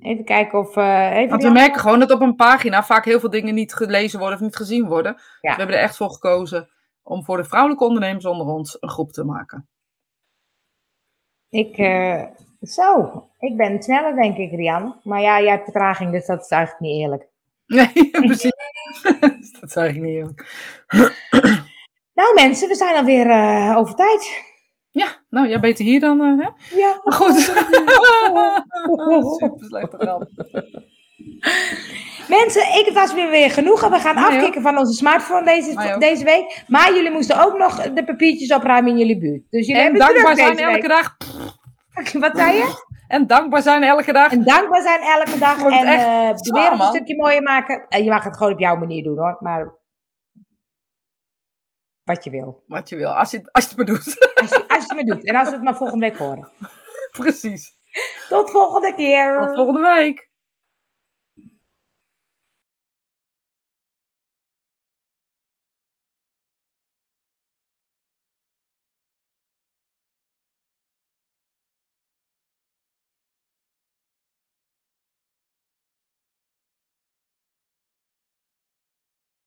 Even kijken of... even want we merken gewoon dat op een pagina vaak heel veel dingen niet gelezen worden of niet gezien worden. Dus Ja. we hebben er echt voor gekozen om voor de vrouwelijke ondernemers onder ons een groep te maken. Ik, zo, ik ben sneller denk ik, Rian. Maar ja, jij hebt vertraging, dus dat is eigenlijk niet eerlijk. Nee, precies. dat is eigenlijk niet eerlijk. Nou mensen, we zijn alweer eh over tijd. Ja, nou, jij beter hier dan, eh, hè? Ja. Maar goed. Super slechte grap. Mensen, ik, het was weer weer genoeg. We gaan afkicken van onze smartphone deze, deze week. Maar jullie moesten ook nog de papiertjes opruimen in jullie buurt. Dus jullie En hebben dankbaar zijn elke dag. Wat zei je? En dankbaar zijn elke dag. En dankbaar zijn elke dag. En eh, de wereld een stukje mooier maken. En je mag het gewoon op jouw manier doen hoor. Maar wat je wil. Wat je wil, als je, als je het maar doet. Als je, als je het maar doet. En als we het maar volgende week horen. Precies. Tot volgende keer. Tot volgende week.